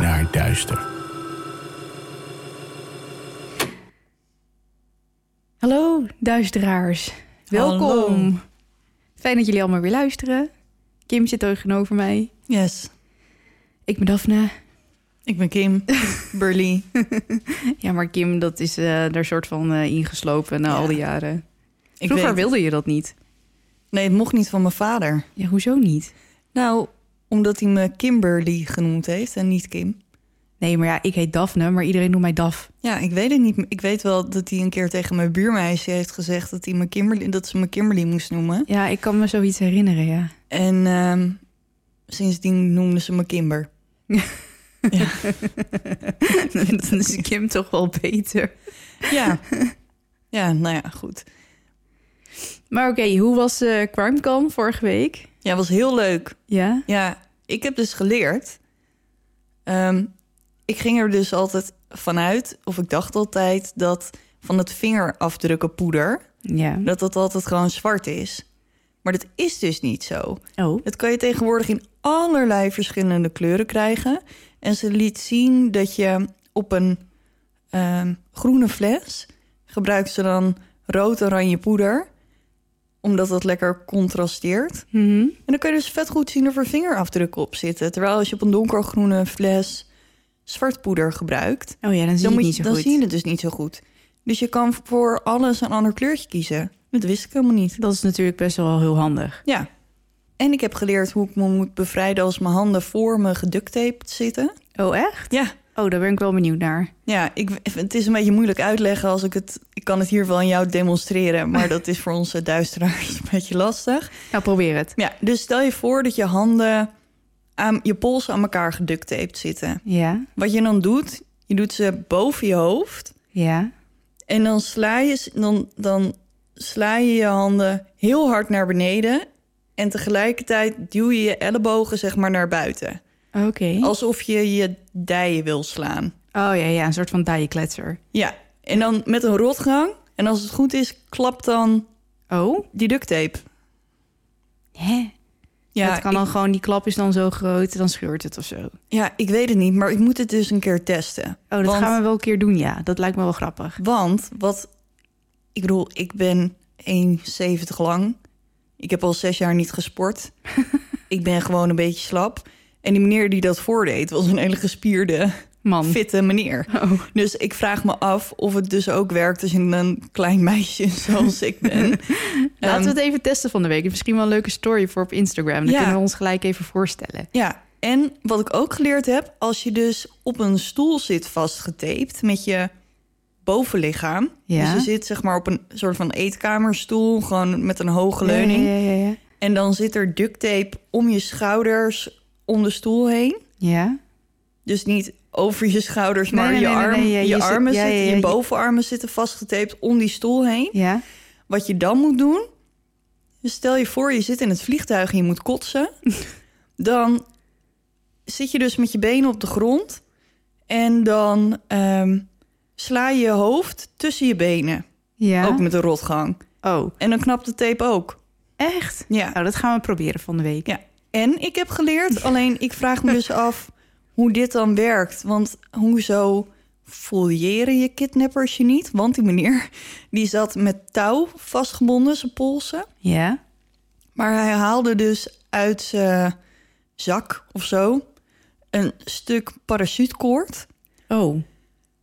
naar duister. Hallo, duisteraars. Welkom. Hallo. Fijn dat jullie allemaal weer luisteren. Kim zit tegenover mij. Yes. Ik ben Daphne. Ik ben Kim. Burley. Ja, maar Kim, dat is eh daar soort van eh, ingeslopen na Ja. al die jaren. Ik Vroeger wilde je dat niet. Nee, het mocht niet van mijn vader. Ja, hoezo niet? Nou, omdat hij me Kimberly genoemd heeft en niet Kim. Nee, maar ja, ik heet Daphne, maar iedereen noemt mij Daf. Ja, ik weet het niet. Ik weet wel dat hij een keer tegen mijn buurmeisje heeft gezegd dat, hij me Kimberly, dat ze me Kimberly moest noemen. Ja, ik kan me zoiets herinneren, ja. En ehm, sindsdien noemden ze me Kimber. ja. Dan is Kim toch wel beter. ja. Ja, nou ja, goed. Maar oké, hoe was CrimeCon vorige week? Ja, was heel leuk. Ja? Ja, ik heb dus geleerd. Ehm, ik ging er dus altijd vanuit, of ik dacht altijd, dat van het vingerafdrukken poeder, Ja. dat dat altijd gewoon zwart is. Maar dat is dus niet zo. Oh. Dat kan je tegenwoordig in allerlei verschillende kleuren krijgen. En ze liet zien dat je op een ehm, groene fles gebruikt ze dan rood-oranje poeder, omdat dat lekker contrasteert. Mhm. En dan kun je dus vet goed zien of er vingerafdrukken op zitten. Terwijl als je op een donkergroene fles zwart poeder gebruikt, Oh ja, dan zie dan, je het niet zo dan goed. zie je het dus niet zo goed. Dus je kan voor alles een ander kleurtje kiezen. Dat wist ik helemaal niet. Dat is natuurlijk best wel heel handig. Ja. En ik heb geleerd hoe ik me moet bevrijden als mijn handen voor me geducttaped zitten. Oh, echt? Ja. Oh, daar ben ik wel benieuwd naar. Ja, ik, het is een beetje moeilijk uitleggen als ik het... Ik kan het hier wel aan jou demonstreren, maar dat is voor onze duisteraars een beetje lastig. Nou, probeer het. Ja, dus stel je voor dat je handen aan je polsen aan elkaar geducttaped zitten. Ja? Wat je dan doet, je doet ze boven je hoofd Ja? en dan sla je, dan, dan sla je je handen heel hard naar beneden en tegelijkertijd duw je je ellebogen zeg maar naar buiten. Oké. Alsof je je dijen wil slaan. Oh ja, ja, een soort van dijenkletser. Ja, en dan met een rotgang. En als het goed is, klapt dan Oh? die duct tape. Hè? Ja, het kan ik, dan gewoon, die klap is dan zo groot, dan scheurt het of zo. Ja, ik weet het niet, maar ik moet het dus een keer testen. Oh, dat Want- gaan we wel een keer doen, ja. Dat lijkt me wel grappig. Want wat, ik bedoel, ik ben 1,70 lang. Ik heb al zes jaar niet gesport. ik ben gewoon een beetje slap. En die meneer die dat voordeed, was een hele gespierde, Man. fitte meneer. Oh. Dus ik vraag me af of het dus ook werkt als je een klein meisje zoals ik ben. Laten Ehm, we het even testen van de week. Misschien wel een leuke story voor op Instagram. Dan Ja. kunnen we ons gelijk even voorstellen. Ja, en wat ik ook geleerd heb, als je dus op een stoel zit vastgetaped met je bovenlichaam. Ja. Dus je zit zeg maar op een soort van eetkamerstoel, gewoon met een hoge leuning. Ja. ja. En dan zit er duct tape om je schouders om de stoel heen. Ja? Dus niet over je schouders, maar Nee, je, nee, nee, arm, nee, ja, je, je zit- armen ja, zitten, ja, ja, je bovenarmen zitten vastgetaped om die stoel heen. Ja? Wat je dan moet doen, dus stel je voor je zit in het vliegtuig en je moet kotsen. dan zit je dus met je benen op de grond en dan ehm, sla je je hoofd tussen je benen. Ja. Ook met een rotgang. Oh, En dan knapt de tape ook. echt? Ja. Nou, dat gaan we proberen van de week. Ja. En ik heb geleerd, alleen ik vraag me dus af hoe dit dan werkt. Want hoezo fouilleren je kidnappers je niet? Want die meneer die zat met touw vastgebonden, zijn polsen. Ja? Maar hij haalde dus uit zijn zak of zo een stuk parachutekoord. Oh.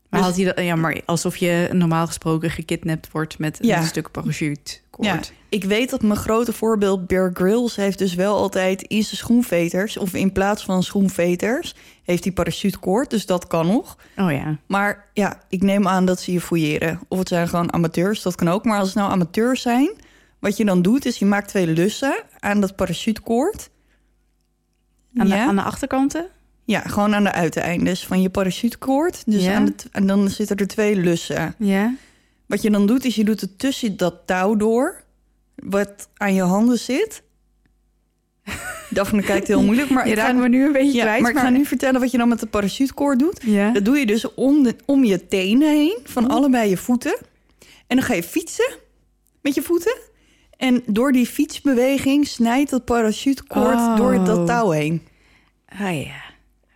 Maar Dus- had hij dat, ja, maar alsof je normaal gesproken gekidnapt wordt met Ja. een stuk parachute. Ja, ik weet dat mijn grote voorbeeld Bear Grylls heeft dus wel altijd in zijn schoenveters... of in plaats van schoenveters heeft hij parachutekoord, dus dat kan nog. Oh ja. Maar ja, ik neem aan dat ze je fouilleren. Of het zijn gewoon amateurs, dat kan ook. Maar als het nou amateurs zijn, wat je dan doet... is je maakt twee lussen aan dat parachutekoord. Aan, de, ja? aan de achterkanten? ja, gewoon aan de uiteindes van je parachutekoord. Dus Ja. aan de, en dan zitten er twee lussen. Ja. Wat je dan doet, is je doet het tussen dat touw door... wat aan je handen zit. Daphne kijkt heel moeilijk, maar Je ik ga, raakt me nu een beetje ja, kwijt. maar ik ga nu vertellen wat je dan met de parachutekoord doet. Ja. Dat doe je dus om, de, om je tenen heen, van allebei je voeten. En dan ga je fietsen met je voeten. En door die fietsbeweging snijdt dat parachutekoord Oh. door dat touw heen. Ah ja.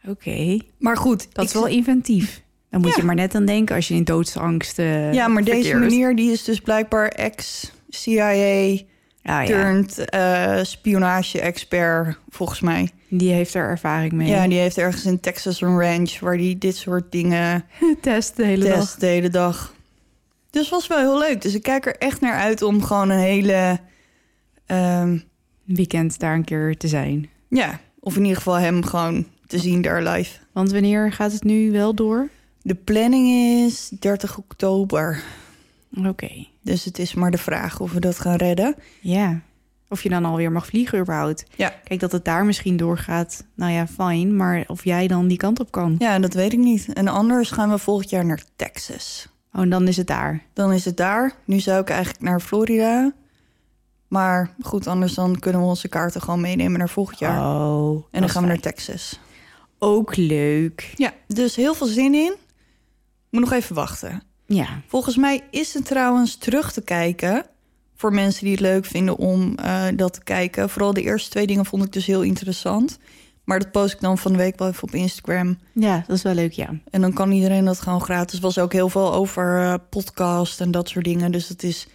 Oké. Maar goed, Dat is wel inventief. Dan moet Ja. je maar net aan denken als je in doodsangst eh Ja, maar deze meneer die is dus blijkbaar ex-CIA... Ah, ja. turned eh, spionage-expert, volgens mij. Die heeft er ervaring mee. Ja, die heeft ergens in Texas een ranch... waar die dit soort dingen test de hele dag. test de hele dag. Dus was wel heel leuk. Dus ik kijk er echt naar uit om gewoon een hele... ehm, Weekend daar een keer te zijn. ja, of in ieder geval hem gewoon te zien daar live. Want wanneer gaat het nu wel door? De planning is 30 oktober. Oké. Dus het is maar de vraag of we dat gaan redden. Ja. Of je dan alweer mag vliegen überhaupt. Ja. Kijk, dat het daar misschien doorgaat. Nou ja, fijn. Maar of jij dan die kant op kan. Ja, dat weet ik niet. En anders gaan we volgend jaar naar Texas. Oh, en dan is het daar. Dan is het daar. Nu zou ik eigenlijk naar Florida. Maar goed, anders dan kunnen we onze kaarten gewoon meenemen naar volgend jaar. Oh. en dan gaan we naar Texas. Ook leuk. Ja, dus heel veel zin in. Moet nog even wachten. Ja. Volgens mij is het trouwens terug te kijken. Voor mensen die het leuk vinden om eh, dat te kijken. Vooral de eerste twee dingen vond ik dus heel interessant. Maar dat post ik dan van de week wel even op Instagram. Ja, dat is wel leuk, ja. En dan kan iedereen dat gewoon gratis. Er was ook heel veel over eh, podcast en dat soort dingen. Dus het is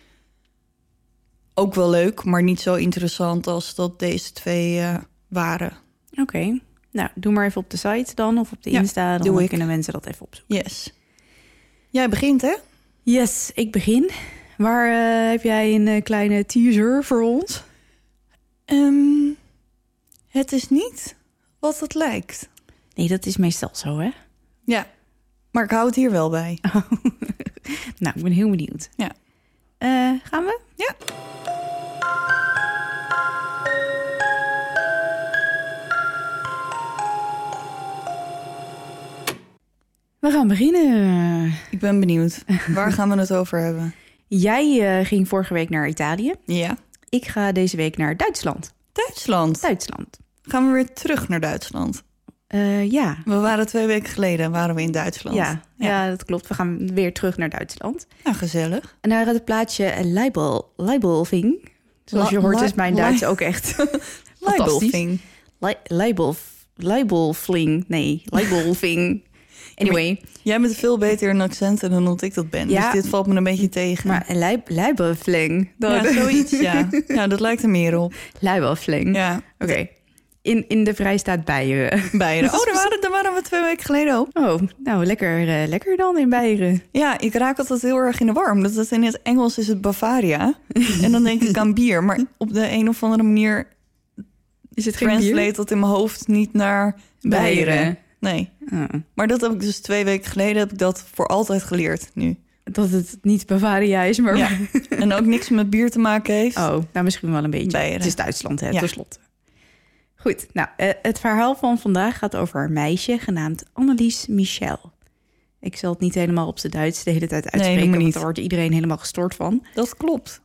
ook wel leuk, maar niet zo interessant als dat deze twee eh, waren. Oké. Nou, doe maar even op de site dan. Of op de Ja, Insta. Dan doe ik. kunnen mensen dat even opzoeken. Yes. Jij begint, hè? Yes, ik begin. Waar eh, heb jij een eh, kleine teaser voor ons? Ehm, het is niet wat het lijkt. Nee, dat is meestal zo, hè? Ja, maar ik hou het hier wel bij. Nou, ik ben heel benieuwd. Ja. Eh, gaan we? Ja. We gaan beginnen. Ik ben benieuwd. Waar gaan we het over hebben? Jij eh, ging vorige week naar Italië. Ja. Ik ga deze week naar Duitsland. Duitsland. Duitsland. Gaan we weer terug naar Duitsland? Eh, ja. We waren twee weken geleden waren we in Duitsland. Ja, ja. dat klopt. We gaan weer terug naar Duitsland. Nou, gezellig. En naar het plaatsje Leibel, Leibelving. Zoals je hoort is mijn Duits ook echt fantastisch. Libelving. Le- Leibel, Leibelfling. Nee, Leibelving. Anyway, Jij bent veel beter in accenten dan dat ik dat ben. Ja. Dus dit valt me een beetje tegen. maar Leib, Leibelfling. ja, zoiets, ja. Ja, dat lijkt er meer op. Leibelfling. Ja, Oké. In, in de Vrijstaat Beieren. Beieren. Oh, daar waren, daar waren we twee weken geleden ook. Oh, nou lekker, eh, lekker dan in Beieren. Ja, ik raak altijd heel erg in de war. Omdat het in het Engels is het Bavaria. en dan denk ik aan bier. Maar op de een of andere manier Is het translate bier? dat in mijn hoofd niet naar Beieren. Beieren. Nee. Maar dat heb ik dus twee weken geleden heb ik dat voor altijd geleerd nu. dat het niet Bavaria is, maar... Ja. En ook niks met bier te maken heeft. Oh, nou misschien wel een beetje. Beieren. Het is Duitsland, hè, Ja. tenslotte. Goed, nou, eh, het verhaal van vandaag gaat over een meisje genaamd Annelies Michel. Ik zal het niet helemaal op zijn Duits de hele tijd uitspreken, maar want niet. daar wordt iedereen helemaal gestoord van. Dat klopt.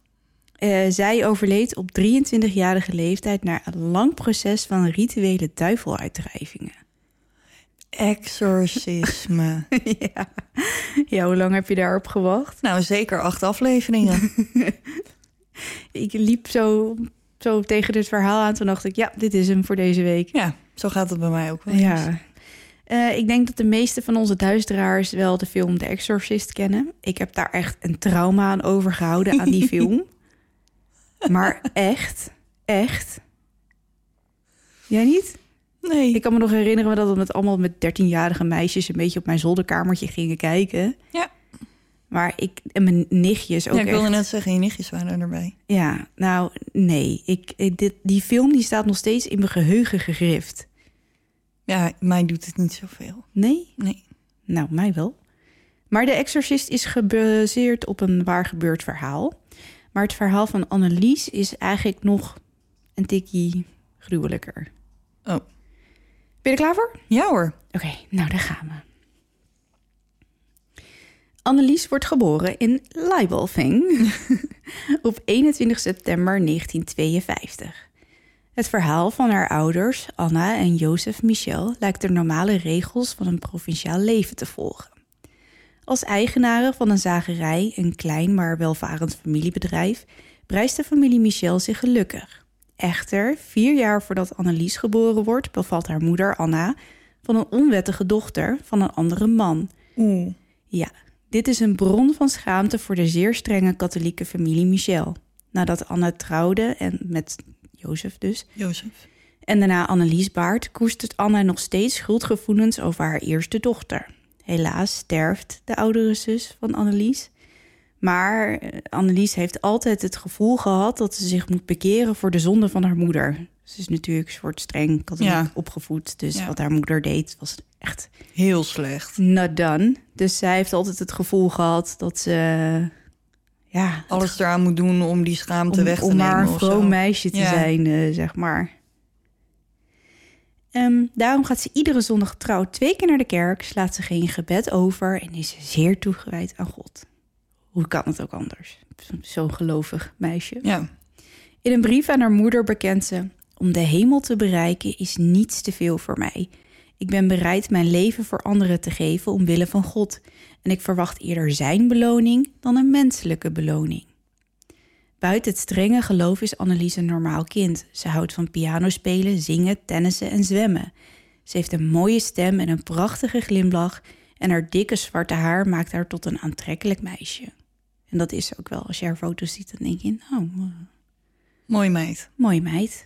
Eh, zij overleed op 23-jarige leeftijd na een lang proces van rituele duiveluitdrijvingen. Exorcisme. ja. ja, hoe lang heb je daarop gewacht? nou, zeker acht afleveringen. Ik liep zo, zo tegen dit verhaal aan. Toen dacht ik, ja, dit is hem voor deze week. ja, zo gaat het bij mij ook wel eens. Ja. Eh, ik denk dat de meeste van onze luisteraars wel de film The Exorcist kennen. Ik heb daar echt een trauma aan overgehouden aan die film. maar echt, echt. Jij niet? Nee. Ik kan me nog herinneren dat we met allemaal met 13-jarige meisjes een beetje op mijn zolderkamertje gingen kijken. Ja. Maar ik en mijn nichtjes ook ja, ik wilde echt. net zeggen, je nichtjes waren erbij. Ja, nou nee. Ik, ik- dit, die film die staat nog steeds in mijn geheugen gegrift. Ja, mij doet het niet zoveel. Nee? Nee. Nou, mij wel. Maar De Exorcist is gebaseerd op een waar gebeurd verhaal. Maar het verhaal van Annelies is eigenlijk nog een tikkie gruwelijker. Oh. Ben je er klaar voor? Ja hoor. Oké, nou daar gaan we. Annelies wordt geboren in Leibelving op 21 september 1952. Het verhaal van haar ouders, Anna en Jozef Michel, lijkt de normale regels van een provinciaal leven te volgen. Als eigenaren van een zagerij, een klein maar welvarend familiebedrijf, prijst de familie Michel zich gelukkig. Echter, vier jaar voordat Annelies geboren wordt, bevalt haar moeder Anna van een onwettige dochter van een andere man. Oeh. Ja, dit is een bron van schaamte voor de zeer strenge katholieke familie Michel. Nadat Anna trouwde en met Jozef dus, Jozef. en daarna Annelies baart, koestert Anna nog steeds schuldgevoelens over haar eerste dochter. Helaas sterft de oudere zus van Annelies. Maar Annelies heeft altijd het gevoel gehad dat ze zich moet bekeren voor de zonde van haar moeder. Ze is natuurlijk een soort streng katholiek Ja. opgevoed. Dus Ja. wat haar moeder deed was echt Heel slecht. not done. Dus zij heeft altijd het gevoel gehad dat ze... Ja, Alles eraan moet doen om die schaamte om, weg te om nemen. maar een vroom meisje te Ja. zijn, eh, zeg maar. Ehm, daarom gaat ze iedere zondag trouw twee keer naar de kerk, slaat ze geen gebed over en is ze zeer toegewijd aan God. Hoe kan het ook anders? Zo'n gelovig meisje. Ja. In een brief aan haar moeder bekent ze: Om de hemel te bereiken is niets te veel voor mij. Ik ben bereid mijn leven voor anderen te geven omwille van God. En ik verwacht eerder zijn beloning dan een menselijke beloning. Buiten het strenge geloof is Annelies een normaal kind. Ze houdt van pianospelen, zingen, tennissen en zwemmen. Ze heeft een mooie stem en een prachtige glimlach. En haar dikke zwarte haar maakt haar tot een aantrekkelijk meisje. En dat is ook wel. Als je haar foto's ziet, dan denk je, nou, eh, Mooi meid. Mooie meid.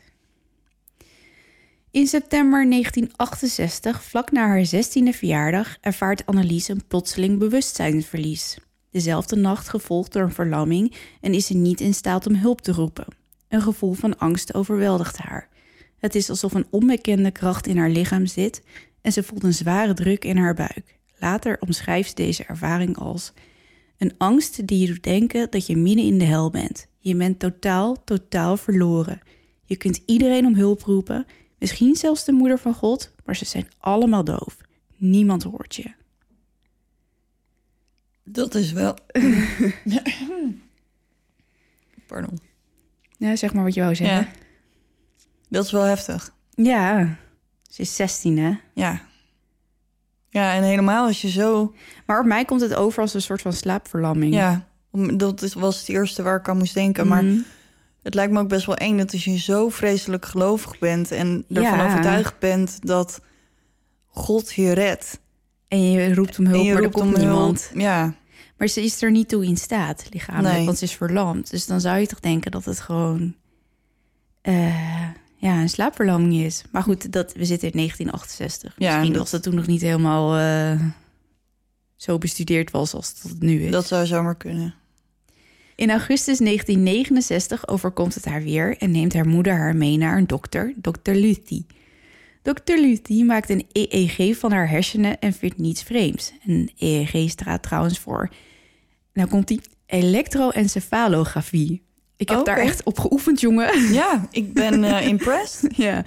In september 1968, vlak na haar 16e verjaardag, ervaart Annelies een plotseling bewustzijnsverlies. Dezelfde nacht gevolgd door een verlamming en is ze niet in staat om hulp te roepen. Een gevoel van angst overweldigt haar. Het is alsof een onbekende kracht in haar lichaam zit en ze voelt een zware druk in haar buik. Later omschrijft ze deze ervaring als een angst die je doet denken dat je midden in de hel bent. Je bent totaal, totaal verloren. Je kunt iedereen om hulp roepen, misschien zelfs de moeder van God, maar ze zijn allemaal doof. Niemand hoort je. Dat is wel... Pardon. Ja, zeg maar wat je wou zeggen. Ja. Dat is wel heftig. Ja, ze is 16 hè. Ja. Ja, en helemaal als je zo... Maar op mij komt het over als een soort van slaapverlamming. Ja, dat was het eerste waar ik aan moest denken. Maar Mhm. het lijkt me ook best wel eng dat als je zo vreselijk gelovig bent... en ervan Ja. overtuigd bent dat God je redt. En je roept om hulp, en je maar er komt om hulp. niemand. Ja, Maar ze is er niet toe in staat, lichamelijk, Nee. want ze is verlamd. Dus dan zou je toch denken dat het gewoon eh, ja, een slaapverlamming is. Maar goed, dat, we zitten in 1968. Ja, Misschien dat- was dat toen nog niet helemaal eh, zo bestudeerd was als het nu is. dat zou zomaar kunnen. In augustus 1969 overkomt het haar weer en neemt haar moeder haar mee naar een dokter, dokter Luthi. Dokter Luthi maakt een EEG van haar hersenen en vindt niets vreemds. Een EEG staat trouwens voor, nou komt die, elektroencefalografie. Ik heb daar echt op geoefend, jongen. Ja, ik ben eh, impressed. ja.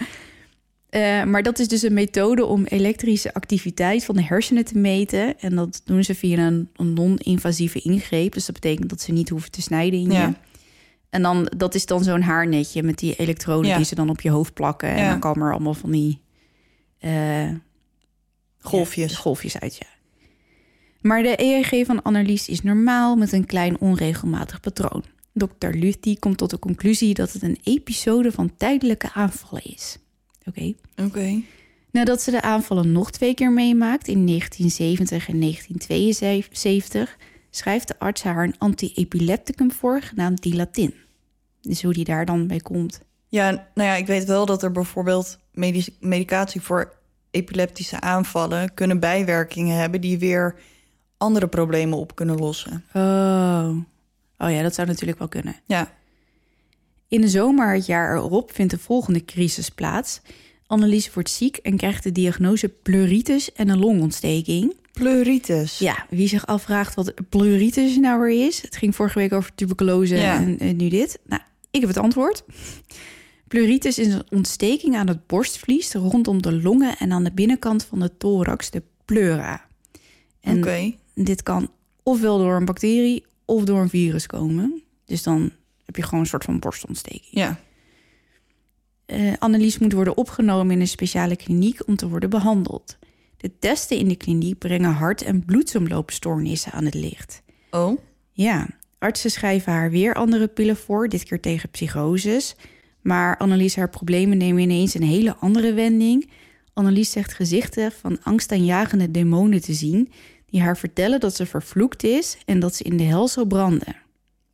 Eh, maar dat is dus een methode om elektrische activiteit van de hersenen te meten. En dat doen ze via een, een non-invasieve ingreep. Dus dat betekent dat ze niet hoeven te snijden in Ja. je. En dan, dat is dan zo'n haarnetje met die elektroden Ja. die ze dan op je hoofd plakken. En dan komen er allemaal van die... eh, Golfjes. Golfjes uit, ja. Maar de EEG van Annelies is normaal met een klein onregelmatig patroon. Dr. Luthi komt tot de conclusie dat het een episode van tijdelijke aanvallen is. Oké. Oké. Nadat ze de aanvallen nog twee keer meemaakt in 1970 en 1972, schrijft de arts haar een anti-epilepticum voor genaamd Dilatin. Dus hoe die daar dan bij komt. Ja, nou ja, ik weet wel dat er bijvoorbeeld medicatie voor epileptische aanvallen kunnen bijwerkingen hebben die weer andere problemen op kunnen lossen. Oh. Oh ja, dat zou natuurlijk wel kunnen. Ja. In de zomer het jaar erop vindt de volgende crisis plaats. Annelies wordt ziek en krijgt de diagnose pleuritis en een longontsteking. Pleuritis. Ja, wie zich afvraagt wat pleuritis nou weer is. Het ging vorige week over tuberculose Ja. en, en nu dit. Nou, ik heb het antwoord. Pleuritis is een ontsteking aan het borstvlies rondom de longen en aan de binnenkant van de thorax, de pleura. En Oké. dit kan ofwel door een bacterie of door een virus komen. Dus dan heb je gewoon een soort van borstontsteking. Ja. Eh, Annelies moet worden opgenomen in een speciale kliniek om te worden behandeld. De testen in de kliniek brengen hart- en bloedsomloopstoornissen aan het licht. Oh. Ja, artsen schrijven haar weer andere pillen voor, dit keer tegen psychoses. Maar Annelies, haar problemen nemen ineens een hele andere wending. Annelies zegt gezichten van angstaanjagende demonen te zien... die haar vertellen dat ze vervloekt is en dat ze in de hel zal branden.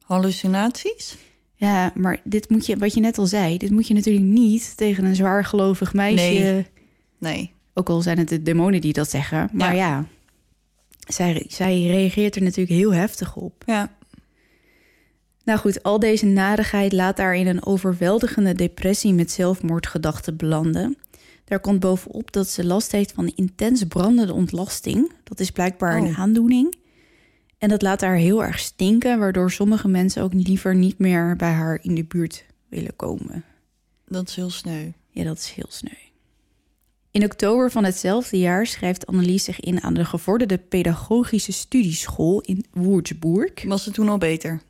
Hallucinaties? Ja, maar dit moet je, wat je net al zei, dit moet je natuurlijk niet tegen een zwaargelovig meisje. Nee. Nee. Ook al zijn het de demonen die dat zeggen. Maar ja, zij, zij reageert er natuurlijk heel heftig op. Ja. Nou goed, al deze nadigheid laat haar in een overweldigende depressie met zelfmoordgedachten belanden. Daar komt bovenop dat ze last heeft van intens brandende ontlasting. Dat is blijkbaar een Oh. aandoening. En dat laat haar heel erg stinken, waardoor sommige mensen ook liever niet meer bij haar in de buurt willen komen. Dat is heel sneu. Ja, dat is heel sneu. In oktober van hetzelfde jaar schrijft Annelies zich in aan de gevorderde pedagogische studieschool in Würzburg. Was het toen al beter?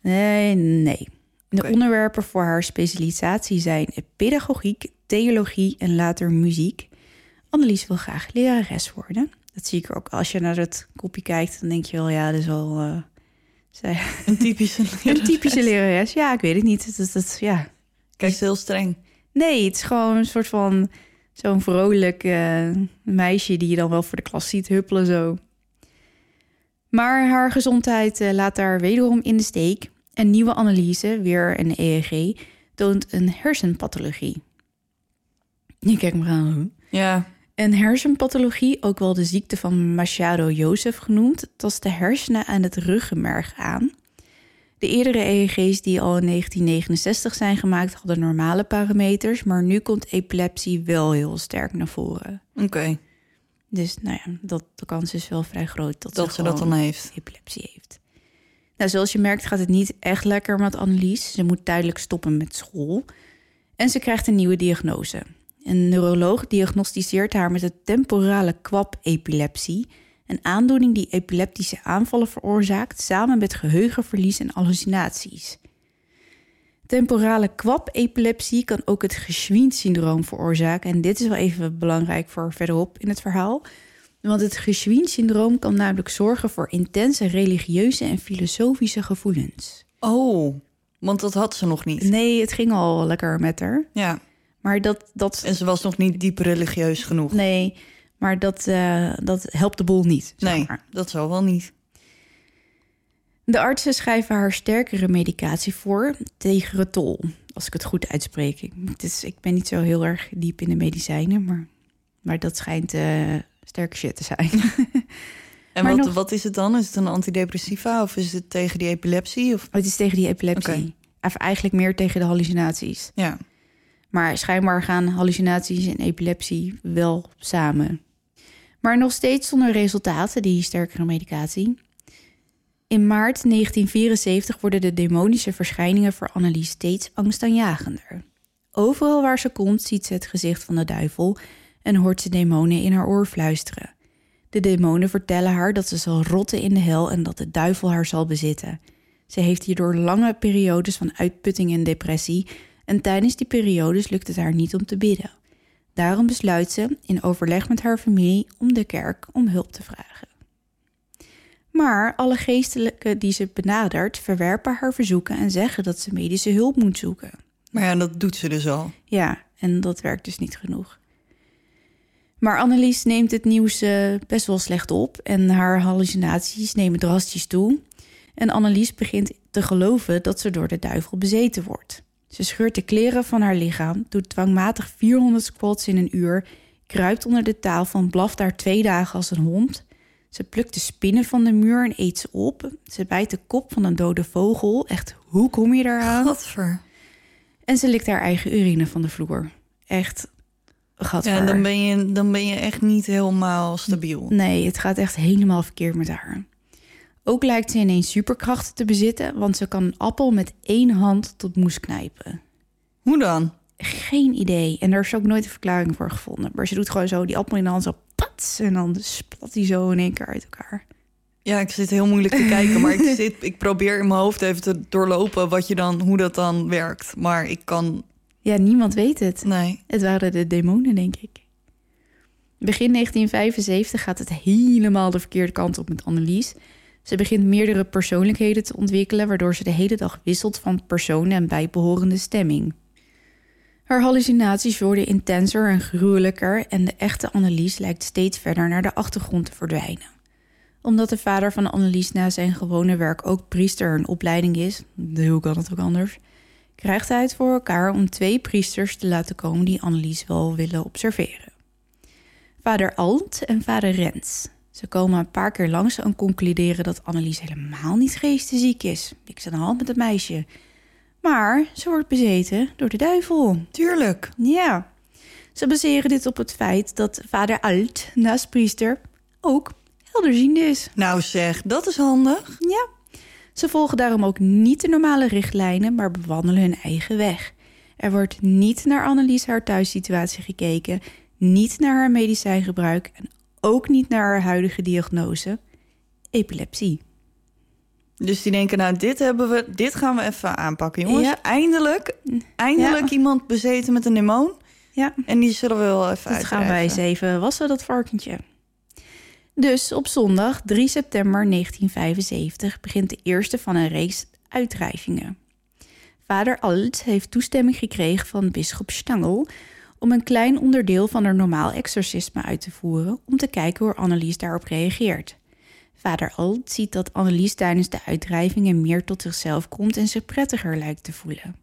Nee, nee. De onderwerpen voor haar specialisatie zijn pedagogiek, theologie en later muziek. Annelies wil graag lerares worden. Dat zie ik er ook. Als je naar het kopje kijkt, dan denk je wel, ja, dat is wel... eh, zij- Een typische een typische lerares. Ja, ik weet het niet. Is- het, ja. Kijk, heel streng. Nee, het is gewoon een soort van zo'n vrolijk eh, meisje die je dan wel voor de klas ziet huppelen zo. Maar haar gezondheid eh, laat haar wederom in de steek. Een nieuwe analyse, weer een EEG, toont een hersenpathologie. Je kijkt me aan. Ja. Een hersenpathologie, ook wel de ziekte van Machado-Joseph genoemd, tast de hersenen en het ruggenmerg aan. De eerdere EEG's die al in 1969 zijn gemaakt hadden normale parameters, maar nu komt epilepsie wel heel sterk naar voren. Oké. Dus nou ja, dat, de kans is wel vrij groot dat, Dat ze, ze dat dan heeft. epilepsie heeft. Nou, zoals je merkt gaat het niet echt lekker met Annelies. Ze moet tijdelijk stoppen met school. En ze krijgt een nieuwe diagnose. Een neuroloog diagnosticeert haar met de temporale kwap-epilepsie... een aandoening die epileptische aanvallen veroorzaakt... samen met geheugenverlies en hallucinaties. Temporale kwap-epilepsie kan ook het Geschwien-syndroom veroorzaken. En dit is wel even belangrijk voor verderop in het verhaal... Want het Geschwien-syndroom kan namelijk zorgen voor intense religieuze en filosofische gevoelens. Oh, want dat had ze nog niet. Nee, het ging al lekker met haar. Ja. Maar dat, dat, En ze was nog niet diep religieus genoeg. nee, maar dat, eh, dat helpt de boel niet. zeg Nee, maar. dat zou wel niet. De artsen schrijven haar sterkere medicatie voor, Tegretol. Als ik het goed uitspreek. Ik, het is, ik ben niet zo heel erg diep in de medicijnen, maar, maar dat schijnt eh, sterke shit te zijn. En wat, nog- wat is het dan? Is het een antidepressiva of is het tegen die epilepsie? Of... Oh, het is tegen die epilepsie. Oké. Of eigenlijk meer tegen de hallucinaties. Ja. Maar schijnbaar gaan hallucinaties en epilepsie wel samen. Maar nog steeds zonder resultaten, die sterkere medicatie. In maart 1974 worden de demonische verschijningen voor Annelies steeds angstaanjagender. Overal waar ze komt ziet ze het gezicht van de duivel en hoort ze demonen in haar oor fluisteren. De demonen vertellen haar dat ze zal rotten in de hel en dat de duivel haar zal bezitten. Ze heeft hierdoor lange periodes van uitputting en depressie en tijdens die periodes lukt het haar niet om te bidden. Daarom besluit ze in overleg met haar familie om de kerk om hulp te vragen. Maar alle geestelijken die ze benadert verwerpen haar verzoeken en zeggen dat ze medische hulp moet zoeken. Maar ja, dat doet ze dus al. Ja, en dat werkt dus niet genoeg. Maar Annelies neemt het nieuws eh, best wel slecht op en haar hallucinaties nemen drastisch toe. En Annelies begint te geloven dat ze door de duivel bezeten wordt. Ze scheurt de kleren van haar lichaam, doet dwangmatig 400 squats in een uur, kruipt onder de tafel en blaft daar twee dagen als een hond. Ze plukt de spinnen van de muur en eet ze op. Ze bijt de kop van een dode vogel. Echt, hoe kom je daaraan? Gadver. En ze likt haar eigen urine van de vloer. Echt, gadver. Ja, dan ben, je, dan ben je echt niet helemaal stabiel. Nee, het gaat echt helemaal verkeerd met haar. Ook lijkt ze ineens superkrachten te bezitten, want ze kan een appel met één hand tot moes knijpen. Hoe dan? Geen idee. En daar is ook nooit een verklaring voor gevonden. Maar ze doet gewoon zo die appel in de hand, zo pats. En dan splat die zo in één keer uit elkaar. Ja, ik zit heel moeilijk te kijken, maar ik, zit, ik probeer in mijn hoofd even te doorlopen wat je dan, hoe dat dan werkt. Maar ik kan. Ja, niemand weet het. Nee. Het waren de demonen, denk ik. Begin 1975 gaat het helemaal de verkeerde kant op met Annelies. Ze begint meerdere persoonlijkheden te ontwikkelen, waardoor ze de hele dag wisselt van personen en bijbehorende stemming. Haar hallucinaties worden intenser en gruwelijker en de echte Annelies lijkt steeds verder naar de achtergrond te verdwijnen. Omdat de vader van Annelies na zijn gewone werk ook priester en opleiding is, hoe kan het ook anders, krijgt hij het voor elkaar om twee priesters te laten komen die Annelies wel willen observeren. Vader Alt en vader Rens. Ze komen een paar keer langs en concluderen dat Annelies helemaal niet geestesziek is. Niks aan de hand met het meisje. Maar ze wordt bezeten door de duivel. Tuurlijk. Ja. Ze baseren dit op het feit dat vader Alt, naast priester, ook helderziende is. Nou zeg, dat is handig. Ja. Ze volgen daarom ook niet de normale richtlijnen, maar bewandelen hun eigen weg. Er wordt niet naar Annelies haar thuissituatie gekeken, niet naar haar medicijngebruik en ook niet naar haar huidige diagnose: epilepsie. Dus die denken, nou, dit hebben we, dit gaan we even aanpakken, jongens. Ja. Eindelijk, eindelijk iemand bezeten met een demon. Ja, En die zullen we wel even dat gaan wij eens even wassen, dat varkentje. Dus op zondag 3 september 1975 begint de eerste van een reeks uitdrijvingen. Vader Alt heeft toestemming gekregen van bisschop Stangel om een klein onderdeel van haar normaal exorcisme uit te voeren om te kijken hoe Annelies daarop reageert. Vader Alt ziet dat Annelies tijdens de uitdrijvingen meer tot zichzelf komt en zich prettiger lijkt te voelen.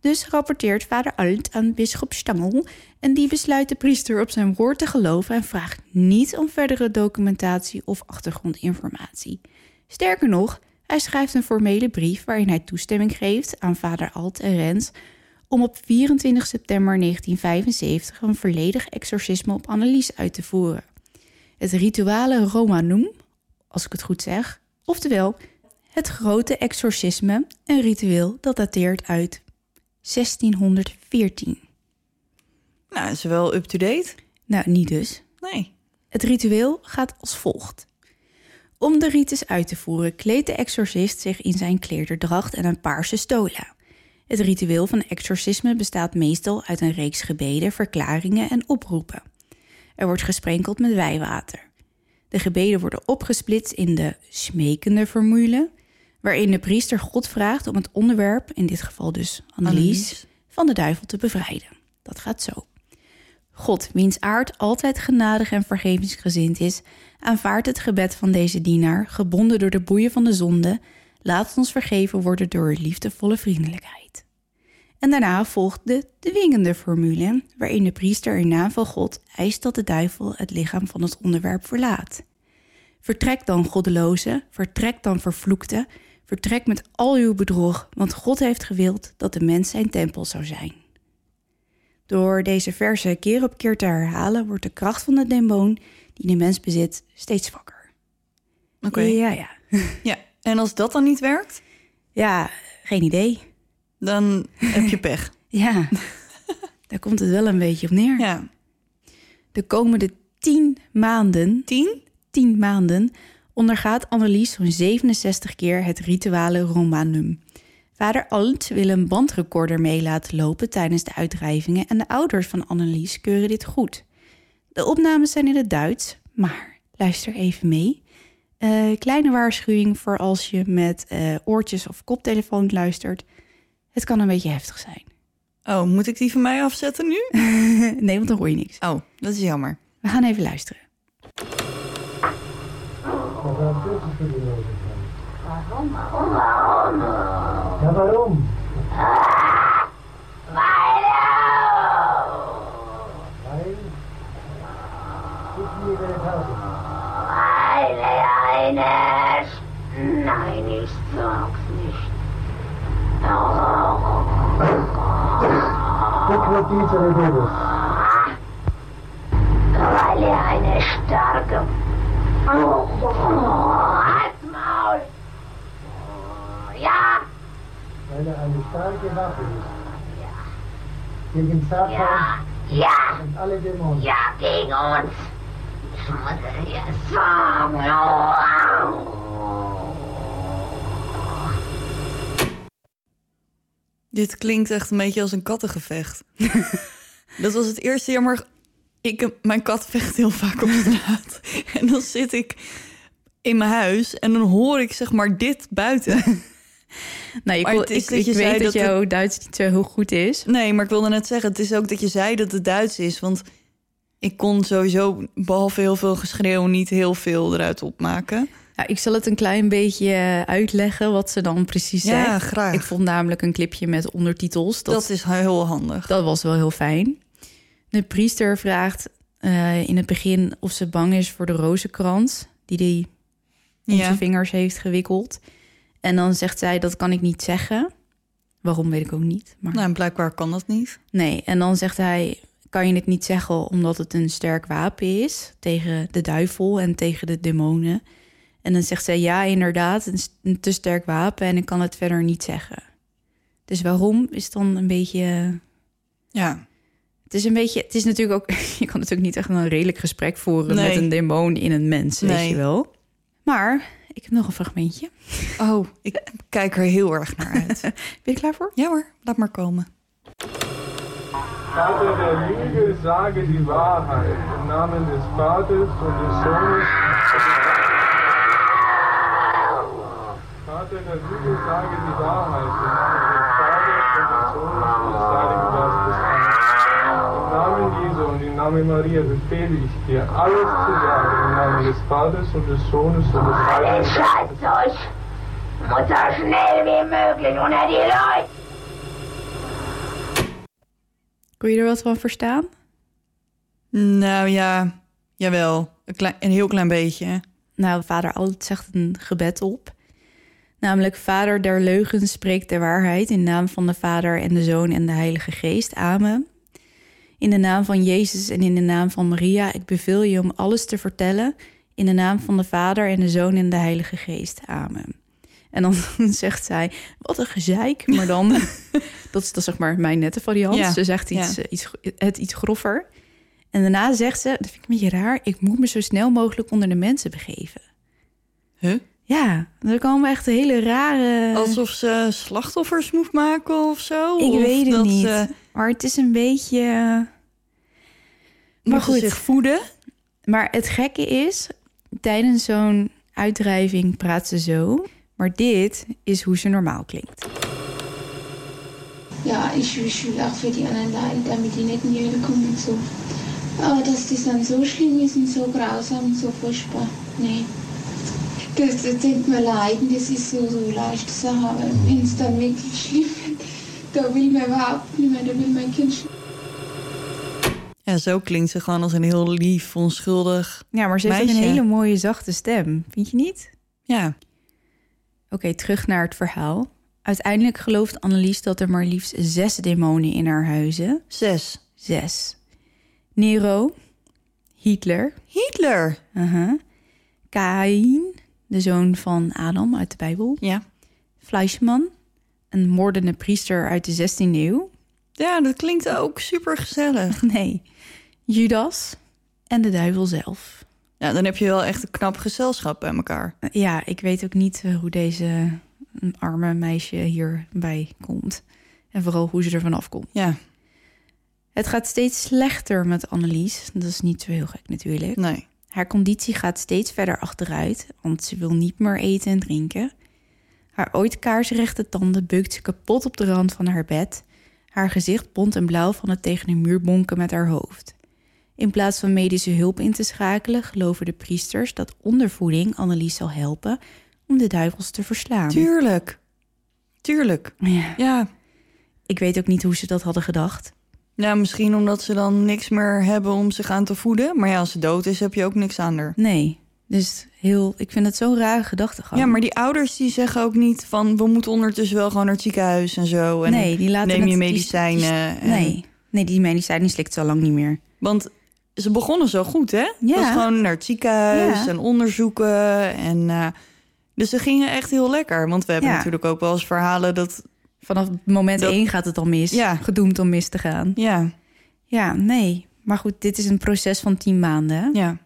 Dus rapporteert vader Alt aan bisschop Stangel en die besluit de priester op zijn woord te geloven en vraagt niet om verdere documentatie of achtergrondinformatie. Sterker nog, hij schrijft een formele brief waarin hij toestemming geeft aan vader Alt en Rens om op 24 september 1975 een volledig exorcisme op Annelies uit te voeren. Het rituale Romanum, als ik het goed zeg, oftewel het grote exorcisme, een ritueel dat dateert uit 1614. Nou, is wel up-to-date. Nou, niet dus. Nee. Het ritueel gaat als volgt. Om de rites uit te voeren kleedt de exorcist zich in zijn kleerderdracht en een paarse stola. Het ritueel van exorcisme bestaat meestal uit een reeks gebeden, verklaringen en oproepen. Er wordt gesprenkeld met wijwater. De gebeden worden opgesplitst in de smekende formule, waarin de priester God vraagt om het onderwerp, in dit geval dus Annelies, Annelies. van de duivel te bevrijden. Dat gaat zo. God, wiens aard altijd genadig en vergevingsgezind is, aanvaardt het gebed van deze dienaar, gebonden door de boeien van de zonde, laat ons vergeven worden door liefdevolle vriendelijkheid. En daarna volgt de dwingende formule, waarin de priester in naam van God eist dat de duivel het lichaam van het onderwerp verlaat. Vertrek dan, goddeloze, vertrek dan, vervloekte, vertrek met al uw bedrog, want God heeft gewild dat de mens zijn tempel zou zijn. Door deze verse keer op keer te herhalen, wordt de kracht van de demon die de mens bezit steeds zwakker. Oké. Ja, ja. Ja. En als dat dan niet werkt, Ja, geen idee. dan heb je pech. Ja, daar komt het wel een beetje op neer. Ja. De komende tien maanden, Tien? tien maanden, ondergaat Annelies zo'n 67 keer het rituale Romanum. Vader Alt wil een bandrecorder mee laten lopen tijdens de uitdrijvingen en de ouders van Annelies keuren dit goed. De opnames zijn in het Duits, maar luister even mee. Eh, kleine waarschuwing voor als je met eh, oortjes of koptelefoon luistert. Het kan een beetje heftig zijn. Oh, moet ik die van mij afzetten nu? nee, want dan hoor je niks. Oh, dat is jammer. We gaan even luisteren. Ja, warum? Dieser Bibel. Weil er eine starke. Oh, Maul! Ja, Weil er eine starke Waffe ist. Gegen Satan ja, ja, und alle Dämonen. ja, gegen uns. Ich muss Dit klinkt echt een beetje als een kattengevecht. dat was het eerste jammer. Ik, mijn kat vecht heel vaak op straat. en dan zit ik in mijn huis en dan hoor ik zeg maar dit buiten. Nou, Maar het is ik, dat ik je weet dat, dat jouw Duits niet zo heel goed is. Nee, maar ik wilde net zeggen, het is ook dat je zei dat het Duits is. Want ik kon sowieso, behalve heel veel geschreeuw, niet heel veel eruit opmaken. Ja, ik zal het een klein beetje eh, uitleggen wat ze dan precies Ja, zegt. graag. Ik vond namelijk een clipje met ondertitels. Dat, Dat, is heel handig. dat was wel heel fijn. De priester vraagt eh, in het begin of ze bang is voor de rozenkrans... die hij om Ja. zijn vingers heeft gewikkeld. En dan zegt zij, dat kan ik niet zeggen. Waarom, weet ik ook niet. Maar... Nou, blijkbaar kan dat niet. Nee, en dan zegt hij: kan je het niet zeggen omdat het een sterk wapen is tegen de duivel en tegen de demonen? En dan zegt zij: ja, inderdaad, een, te sterk wapen en ik kan het verder niet zeggen. Dus waarom is dan een beetje. Ja. Het is een beetje. Het is natuurlijk ook. Je kan natuurlijk niet echt een redelijk gesprek voeren Nee. met een demon in een mens, weet je wel. Maar ik heb nog een fragmentje. Oh, ik kijk er heel erg naar uit. Ben je klaar voor? ja hoor, laat maar komen. Vater der Lüge, sage die Wahrheit im Namen des Vaters und des Sohnes. Vater der sage die Wahrheit im Namen des Vaters und des Sohnes und des Heiligen Geistes. Amen. Im Namen Jesu und im Namen Maria befehle ich dir, alles zu sagen im Namen des Vaters und des Sohnes und des Heiligen Geistes. Scheißzeug muss so schnell wie möglich unter die Leute. Kon je er wat van verstaan? Nou ja, jawel. Een, klein, een heel klein beetje. Nou, vader altijd zegt een gebed op. Namelijk, vader der leugens spreekt de waarheid in naam van de Vader en de Zoon en de Heilige Geest. Amen. In de naam van Jezus en in de naam van Maria, ik beveel je om alles te vertellen. In de naam van de Vader en de Zoon en de Heilige Geest. Amen. En dan zegt zij, wat een gezeik. Maar dan, dat is dan zeg maar mijn nette variant. Ja, Ze zegt iets, ja. eh, iets, het iets groffer. En daarna zegt ze, dat vind ik een beetje raar... ik moet me zo snel mogelijk onder de mensen begeven. Huh? Ja, er komen echt hele rare... Alsof ze slachtoffers moet maken of zo? ik Of weet het dat niet. Ze Maar het is een beetje... Maar moeten goed, zich voeden? maar het gekke is... tijdens zo'n uitdrijving praat ze zo... maar dit is hoe ze normaal klinkt. Ja, ich will auch für die anderen leiden, damit die nicht in kommen und so. Aber dass das dann so schlimm ist und so grausam und so furchtbar, nee. Das, das denkt man leiden, das ist so, so leichte Sache, aber wenn es dann wirklich schlimm wird, da will man überhaupt nicht mehr, da will mein Kind Ja, zo klinkt ze gewoon als een heel lief, onschuldig. Ja, maar ze heeft een hele mooie zachte stem. Vind je niet? Ja, Oké, terug naar het verhaal. Uiteindelijk gelooft Annelies dat er maar liefst zes demonen in haar huizen. zes. Zes. Nero, Hitler, Hitler. uh Kain, de zoon van Adam uit de Bijbel. Ja. Fleischman, een moordende priester uit de 16e eeuw. Ja, dat klinkt ook super gezellig. Nee, Judas en de duivel zelf. Ja, dan heb je wel echt een knap gezelschap bij elkaar. Ja, ik weet ook niet eh, hoe deze een arme meisje hierbij komt. En vooral hoe ze er vanaf komt. Ja, Het gaat steeds slechter met Annelies. Dat is niet zo heel gek natuurlijk. nee. Haar conditie gaat steeds verder achteruit, want ze wil niet meer eten en drinken. Haar ooit kaarsrechte tanden bukt ze kapot op de rand van haar bed. Haar gezicht bont en blauw van het tegen de muur bonken met haar hoofd. In plaats van medische hulp in te schakelen, geloven de priesters dat ondervoeding Annelies zal helpen om de duivels te verslaan. Tuurlijk. Tuurlijk. Ja, Ja. ik weet ook niet hoe ze dat hadden gedacht. Ja, misschien omdat ze dan niks meer hebben om zich aan te voeden. Maar ja, als ze dood is, heb je ook niks aan haar. Nee, dus heel, ik vind het zo'n rare gedachtegang. Ja, maar die ouders die zeggen ook niet van... we moeten ondertussen wel gewoon naar het ziekenhuis en zo. En nee, die laten neem je medicijnen. die- en- nee, nee, die medicijnen slikt ze al lang niet meer. Want ze begonnen zo goed, hè? Ja. Was gewoon naar het ziekenhuis Ja. en onderzoeken. En, eh, dus ze gingen echt heel lekker. Want we hebben Ja. natuurlijk ook wel eens verhalen dat... Vanaf moment Dat- één gaat het al mis. Ja. Gedoemd om mis te gaan. Ja, Ja, nee. Maar goed, dit is een proces van tien maanden. ja.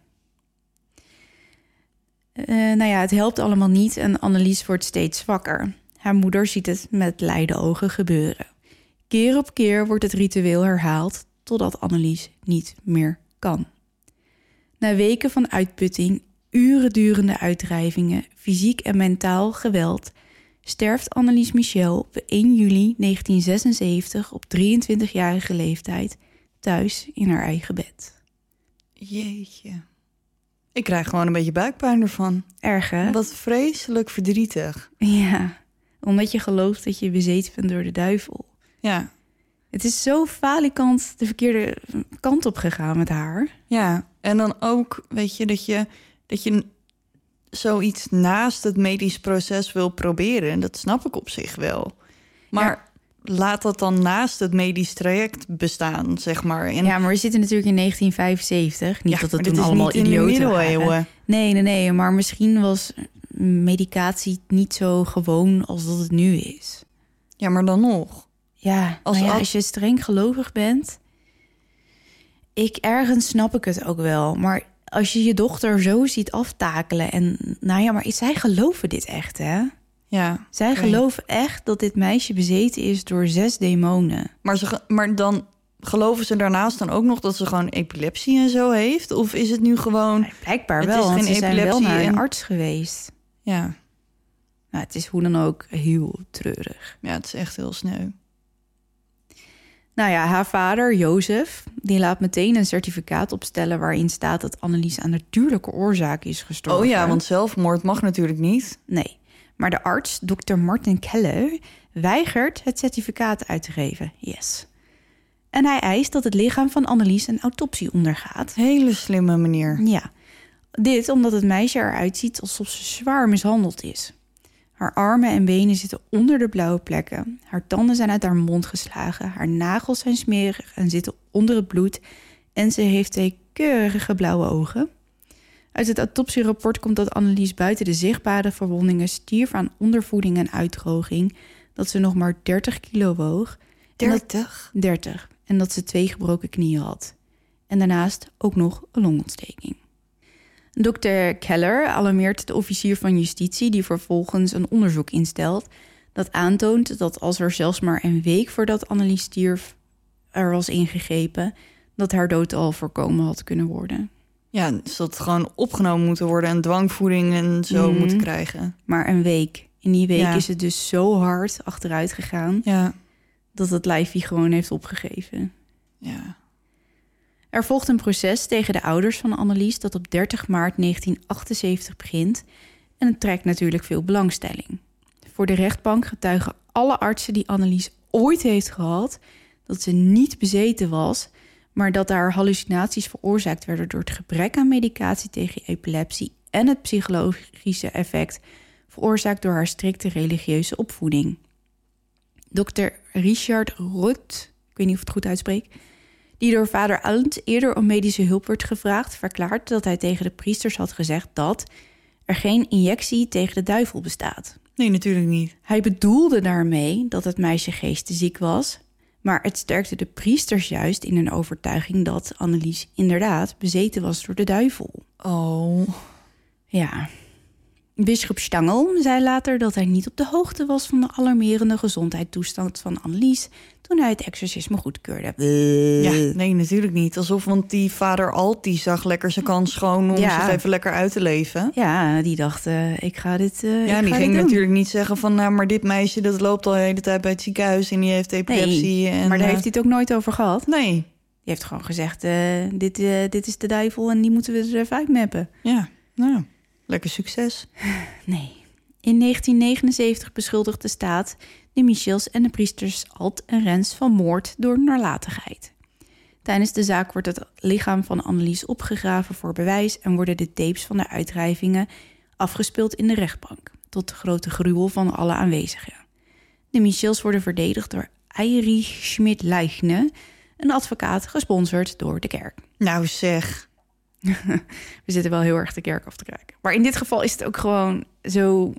Eh, nou ja, het helpt allemaal niet en Annelies wordt steeds zwakker. Haar moeder ziet het met leide ogen gebeuren. Keer op keer wordt het ritueel herhaald totdat Annelies niet meer kan. Na weken van uitputting, uren durende uitdrijvingen, fysiek en mentaal geweld, sterft Annelies Michel op 1 juli 1976 op 23-jarige leeftijd thuis in haar eigen bed. Jeetje. Ik krijg gewoon een beetje buikpijn ervan. Erg hè? Wat vreselijk verdrietig. Ja, omdat je gelooft dat je bezeten bent door de duivel. Ja, Het is zo falikant de verkeerde kant op gegaan met haar. ja. En dan ook, weet je, dat je, dat je zoiets naast het medisch proces wil proberen. Dat snap ik op zich wel. Maar laat dat dan naast het medisch traject bestaan, zeg maar. En, Ja, maar we zitten natuurlijk in 1975. Niet Ja, dat het toen is allemaal niet in de idioten waren. Nee, nee, nee. Maar misschien was medicatie niet zo gewoon als dat het nu is. Ja, maar dan nog. Ja, Als ja, al- als je streng gelovig bent... Ik, ergens snap ik het ook wel. Maar als je je dochter zo ziet aftakelen... en nou ja, maar zij geloven dit echt, hè? Ja. Zij geloven echt dat dit meisje bezeten is door zes demonen. Maar, ze, maar dan geloven ze daarnaast dan ook nog dat ze gewoon epilepsie en zo heeft? Of is het nu gewoon... Blijkbaar Het wel, is want geen ze zijn wel naar een en- arts geweest. Ja, Nou, het is hoe dan ook heel treurig. ja het is echt heel sneu. Nou ja, haar vader, Jozef, die laat meteen een certificaat opstellen... waarin staat dat Annelies aan natuurlijke oorzaak is gestorven. Oh ja, want zelfmoord mag natuurlijk niet. Nee, maar de arts, dokter Martin Keller, weigert het certificaat uit te geven. Yes. En hij eist dat het lichaam van Annelies een autopsie ondergaat. Hele slimme meneer. Ja, dit omdat het meisje eruit ziet alsof ze zwaar mishandeld is. Haar armen en benen zitten onder de blauwe plekken. Haar tanden zijn uit haar mond geslagen. Haar nagels zijn smerig en zitten onder het bloed. En ze heeft twee keurige blauwe ogen. Uit het autopsierapport komt dat Annelies buiten de zichtbare verwondingen stierf aan ondervoeding en uitdroging. Dat ze nog maar 30 kilo woog. En dat- 30? 30. En dat ze twee gebroken knieën had. En daarnaast ook nog een longontsteking. Dr. Keller alarmeert de officier van justitie, die vervolgens een onderzoek instelt. Dat aantoont dat als er zelfs maar een week voordat Annelies stierf er was ingegrepen, dat haar dood al voorkomen had kunnen worden. Ja, dus dat gewoon opgenomen moeten worden en dwangvoeding en zo Mhm. moeten krijgen. Maar een week. In die week Ja. is het dus zo hard achteruit gegaan Ja, dat het lijfje gewoon heeft opgegeven. ja. Er volgt een proces tegen de ouders van Annelies dat op 30 maart 1978 begint en het trekt natuurlijk veel belangstelling. Voor de rechtbank getuigen alle artsen die Annelies ooit heeft gehad dat ze niet bezeten was, maar dat haar hallucinaties veroorzaakt werden door het gebrek aan medicatie tegen epilepsie en het psychologische effect veroorzaakt door haar strikte religieuze opvoeding. Dr. Richard Roth, ik weet niet of ik het goed uitspreek, die door vader Alent eerder om medische hulp werd gevraagd, verklaart dat hij tegen de priesters had gezegd dat er geen injectie tegen de duivel bestaat. Nee, natuurlijk niet. Hij bedoelde daarmee dat het meisje geestesziek was, maar het sterkte de priesters juist in hun overtuiging dat Annelies inderdaad bezeten was door de duivel. Oh. Ja, Bisschop Stangel zei later dat hij niet op de hoogte was van de alarmerende gezondheidstoestand van Annelies toen hij het exorcisme goedkeurde. Ja, nee, natuurlijk niet. Alsof, want die vader Alt, die zag lekker zijn kans schoon om Ja. zich even lekker uit te leven. Ja, die dacht, eh, ik ga dit. eh, Ja, ik die ga ging dit doen. natuurlijk niet zeggen van, nou, maar dit meisje dat loopt al de hele tijd bij het ziekenhuis en die heeft epilepsie. Nee, en, maar daar eh, heeft hij het ook nooit over gehad. Nee, Die heeft gewoon gezegd: eh, dit, eh, dit is de duivel en die moeten we er even uitmappen. ja, nou, lekker succes. Nee. In 1979 beschuldigt de staat de Michels en de priesters Alt en Rens van moord door nalatigheid. Tijdens de zaak wordt het lichaam van Annelies opgegraven voor bewijs en worden de tapes van de uitdrijvingen afgespeeld in de rechtbank, tot de grote gruwel van alle aanwezigen. De Michels worden verdedigd door Eirich Schmidt-Leichne, een advocaat gesponsord door de kerk. Nou zeg, We zitten wel heel erg de kerk af te kijken. Maar in dit geval is het ook gewoon zo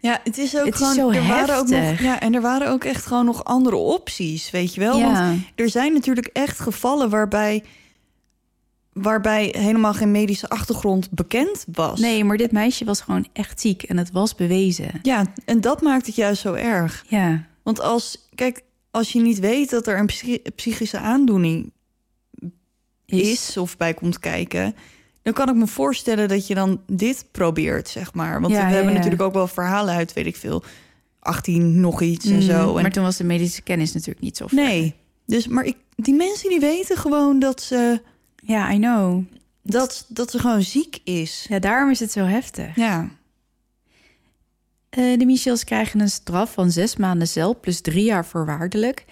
ja, het is ook Het is gewoon, zo er waren ook nog, heftig. ja, en er waren ook echt gewoon nog andere opties, weet je wel? Ja. Want er zijn natuurlijk echt gevallen waarbij, waarbij helemaal geen medische achtergrond bekend was. Nee, maar dit meisje was gewoon echt ziek en het was bewezen. Ja, en dat maakt het juist zo erg. Ja, Want als, kijk, als je niet weet dat er een psychi- psychische aandoening is. of bij komt kijken, dan kan ik me voorstellen dat je dan dit probeert, zeg maar. Want Ja, we ja, hebben ja. natuurlijk ook wel verhalen uit, weet ik veel, 18 nog iets en Mm, zo. En, Maar toen was de medische kennis natuurlijk niet zo ver. nee, dus maar ik, die mensen die weten gewoon dat ze, Ja, I know. dat, dat ze gewoon ziek is. Ja, daarom is het zo heftig. Ja, Eh, de Michels krijgen een straf van zes maanden cel plus drie jaar voorwaardelijk.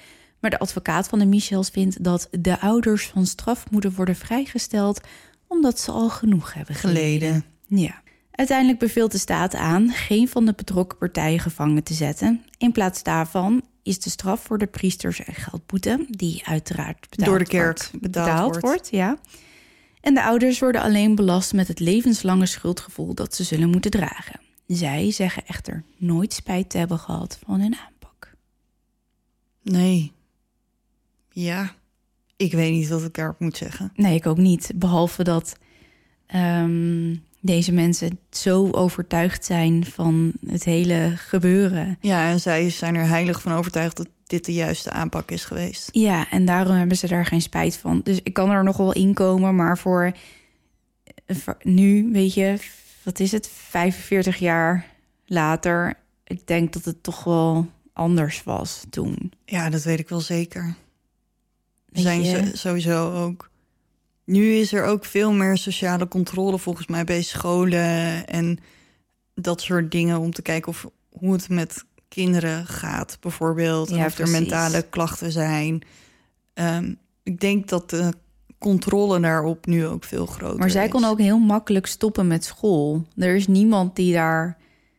Maar de advocaat van de Michels vindt dat de ouders van straf moeten worden vrijgesteld... omdat ze al genoeg hebben geleden. geleden. Ja. Uiteindelijk beveelt de staat aan geen van de betrokken partijen gevangen te zetten. In plaats daarvan is de straf voor de priesters en geldboete, die uiteraard Door de kerk wordt, betaald wordt. ja. En de ouders worden alleen belast met het levenslange schuldgevoel dat ze zullen moeten dragen. Zij zeggen echter nooit spijt te hebben gehad van hun aanpak. Nee. Ja, ik weet niet wat ik daarop moet zeggen. Nee, ik ook niet. Behalve dat ehm, deze mensen zo overtuigd zijn van het hele gebeuren. Ja, en zij zijn er heilig van overtuigd dat dit de juiste aanpak is geweest. Ja, en daarom hebben ze daar geen spijt van. Dus ik kan er nog wel in komen, maar voor, voor nu, weet je, wat is het, 45 jaar later, ik denk dat het toch wel anders was toen. Ja, dat weet ik wel zeker. Zijn ze sowieso ook. Nu is er ook veel meer sociale controle volgens mij bij scholen en dat soort dingen om te kijken of hoe het met kinderen gaat, bijvoorbeeld. Ja, of er mentale klachten zijn. Ehm, ik denk dat de controle daarop nu ook veel groter Maar zij is. kon ook heel makkelijk stoppen met school. Er is niemand die daar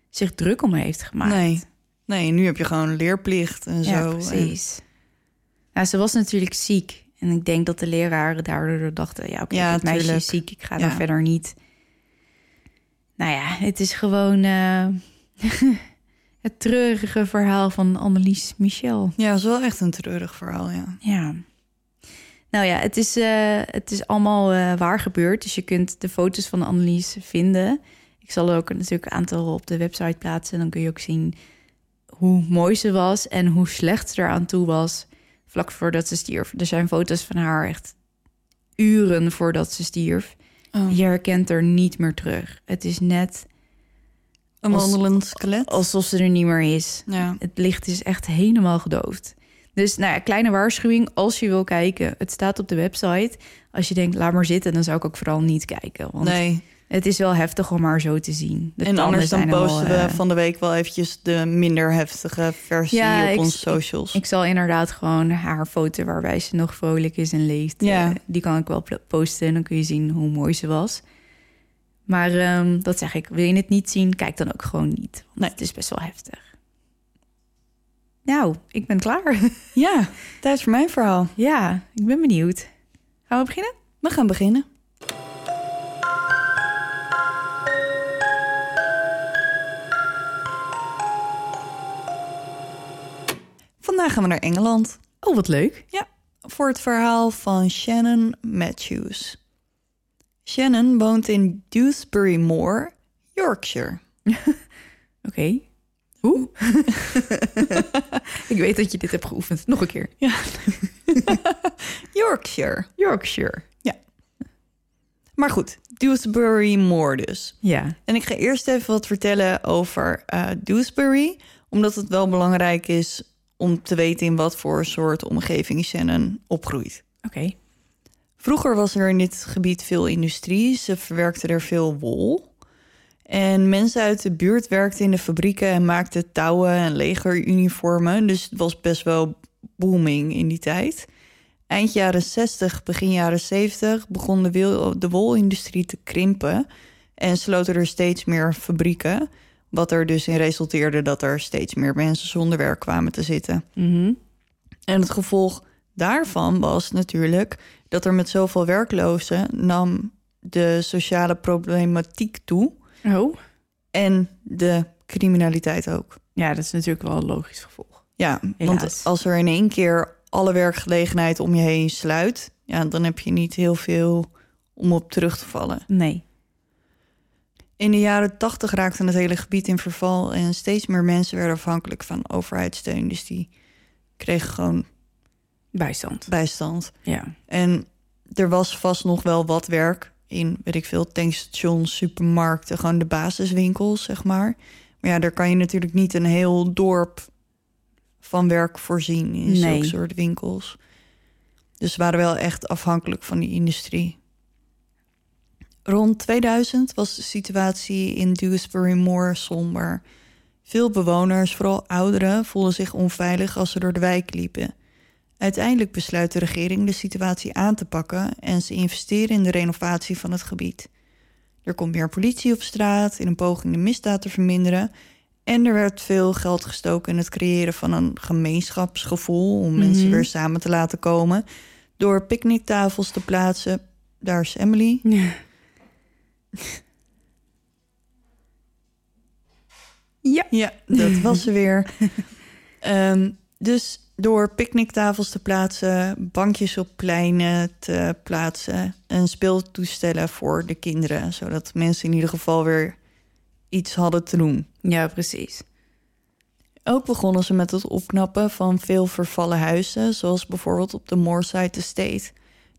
zich druk om heeft gemaakt. Nee. Nee, nu heb je gewoon leerplicht en Ja, zo. precies. Ja, ze was natuurlijk ziek. En ik denk dat de leraren daardoor dachten... ja, oké, Ja, het meisje is ziek, ik ga Ja. daar verder niet. Nou ja, het is gewoon eh, het treurige verhaal van Annelies Michel. Ja, dat is wel echt een treurig verhaal, ja. Ja. Nou ja, het is, eh, het is allemaal eh, waar gebeurd. Dus je kunt de foto's van Annelies vinden. Ik zal er ook natuurlijk een aantal op de website plaatsen. Dan kun je ook zien hoe mooi ze was en hoe slecht ze eraan toe was. Vlak voordat ze stierf. Er zijn foto's van haar echt uren voordat ze stierf. Oh. Je herkent er niet meer terug. Het is net Een wandelend skelet. alsof ze er niet meer is. Ja. Het licht is echt helemaal gedoofd. Dus nou ja, kleine waarschuwing als je wil kijken. Het staat op de website. Als je denkt, laat maar zitten, dan zou ik ook vooral niet kijken. Want Nee. Het is wel heftig om haar zo te zien. De en anders dan wel, posten we eh, van de week wel eventjes de minder heftige versie Ja, op ik- onze socials. Ik zal inderdaad gewoon haar foto waarbij ze nog vrolijk is en leeft. Ja. eh, die kan ik wel posten en dan kun je zien hoe mooi ze was. Maar ehm, dat zeg ik, wil je het niet zien, kijk dan ook gewoon niet. Want Nee. het is best wel heftig. Nou, ik ben klaar. Ja, tijd voor mijn verhaal. ja, ik ben benieuwd. Gaan we beginnen? We gaan beginnen. Gaan we naar Engeland. Oh, wat leuk. Ja, voor het verhaal van Shannon Matthews. Shannon woont in Dewsbury Moor, Yorkshire. Oké. Hoe? ik weet dat je dit hebt geoefend. Nog een keer. Yorkshire. Yorkshire. Maar goed, Dewsbury Moor dus. Ja. En ik ga eerst even wat vertellen over eh Dewsbury, omdat het wel belangrijk is om te weten in wat voor soort omgeving Shannon opgroeit. Oké. Vroeger was er in dit gebied veel industrie. Ze verwerkten er veel wol. En mensen uit de buurt werkten in de fabrieken en maakten touwen en legeruniformen. Dus het was best wel booming in die tijd. Eind jaren 60, begin jaren 70 begon de, de wolindustrie te krimpen. En sloten er steeds meer fabrieken. Wat er dus in resulteerde dat er steeds meer mensen zonder werk kwamen te zitten. Mhm. En het gevolg daarvan was natuurlijk dat er met zoveel werklozen nam de sociale problematiek toe Oh. en de criminaliteit ook. Ja, dat is natuurlijk wel een logisch gevolg. Ja, Helaas. want als er in één keer alle werkgelegenheid om je heen sluit, ja, dan heb je niet heel veel om op terug te vallen. Nee. In de jaren tachtig raakte het hele gebied in verval en steeds meer mensen werden afhankelijk van overheidssteun. Dus die kregen gewoon Bijstand. bijstand. Ja. En er was vast nog wel wat werk in, weet ik veel, tankstations, supermarkten, gewoon de basiswinkels, zeg maar. Maar ja, daar kan je natuurlijk niet een heel dorp van werk voorzien in Nee. zulke soort winkels. Dus ze waren wel echt afhankelijk van die industrie. Rond 2000 was de situatie in Dewsbury Moor somber. Veel bewoners, vooral ouderen, voelden zich onveilig als ze door de wijk liepen. Uiteindelijk besluit de regering de situatie aan te pakken en ze investeren in de renovatie van het gebied. Er komt meer politie op straat in een poging de misdaad te verminderen. En er werd veel geld gestoken in het creëren van een gemeenschapsgevoel om mensen weer samen te laten komen. Door picknicktafels te plaatsen. Daar is Emily. Ja. Ja. Ja, dat was ze weer. Ehm, dus door picknicktafels te plaatsen, bankjes op pleinen te plaatsen en speeltoestellen voor de kinderen, zodat mensen in ieder geval weer iets hadden te doen. Ja, precies. Ook begonnen ze met het opknappen van veel vervallen huizen, zoals bijvoorbeeld op de Moorside Estate.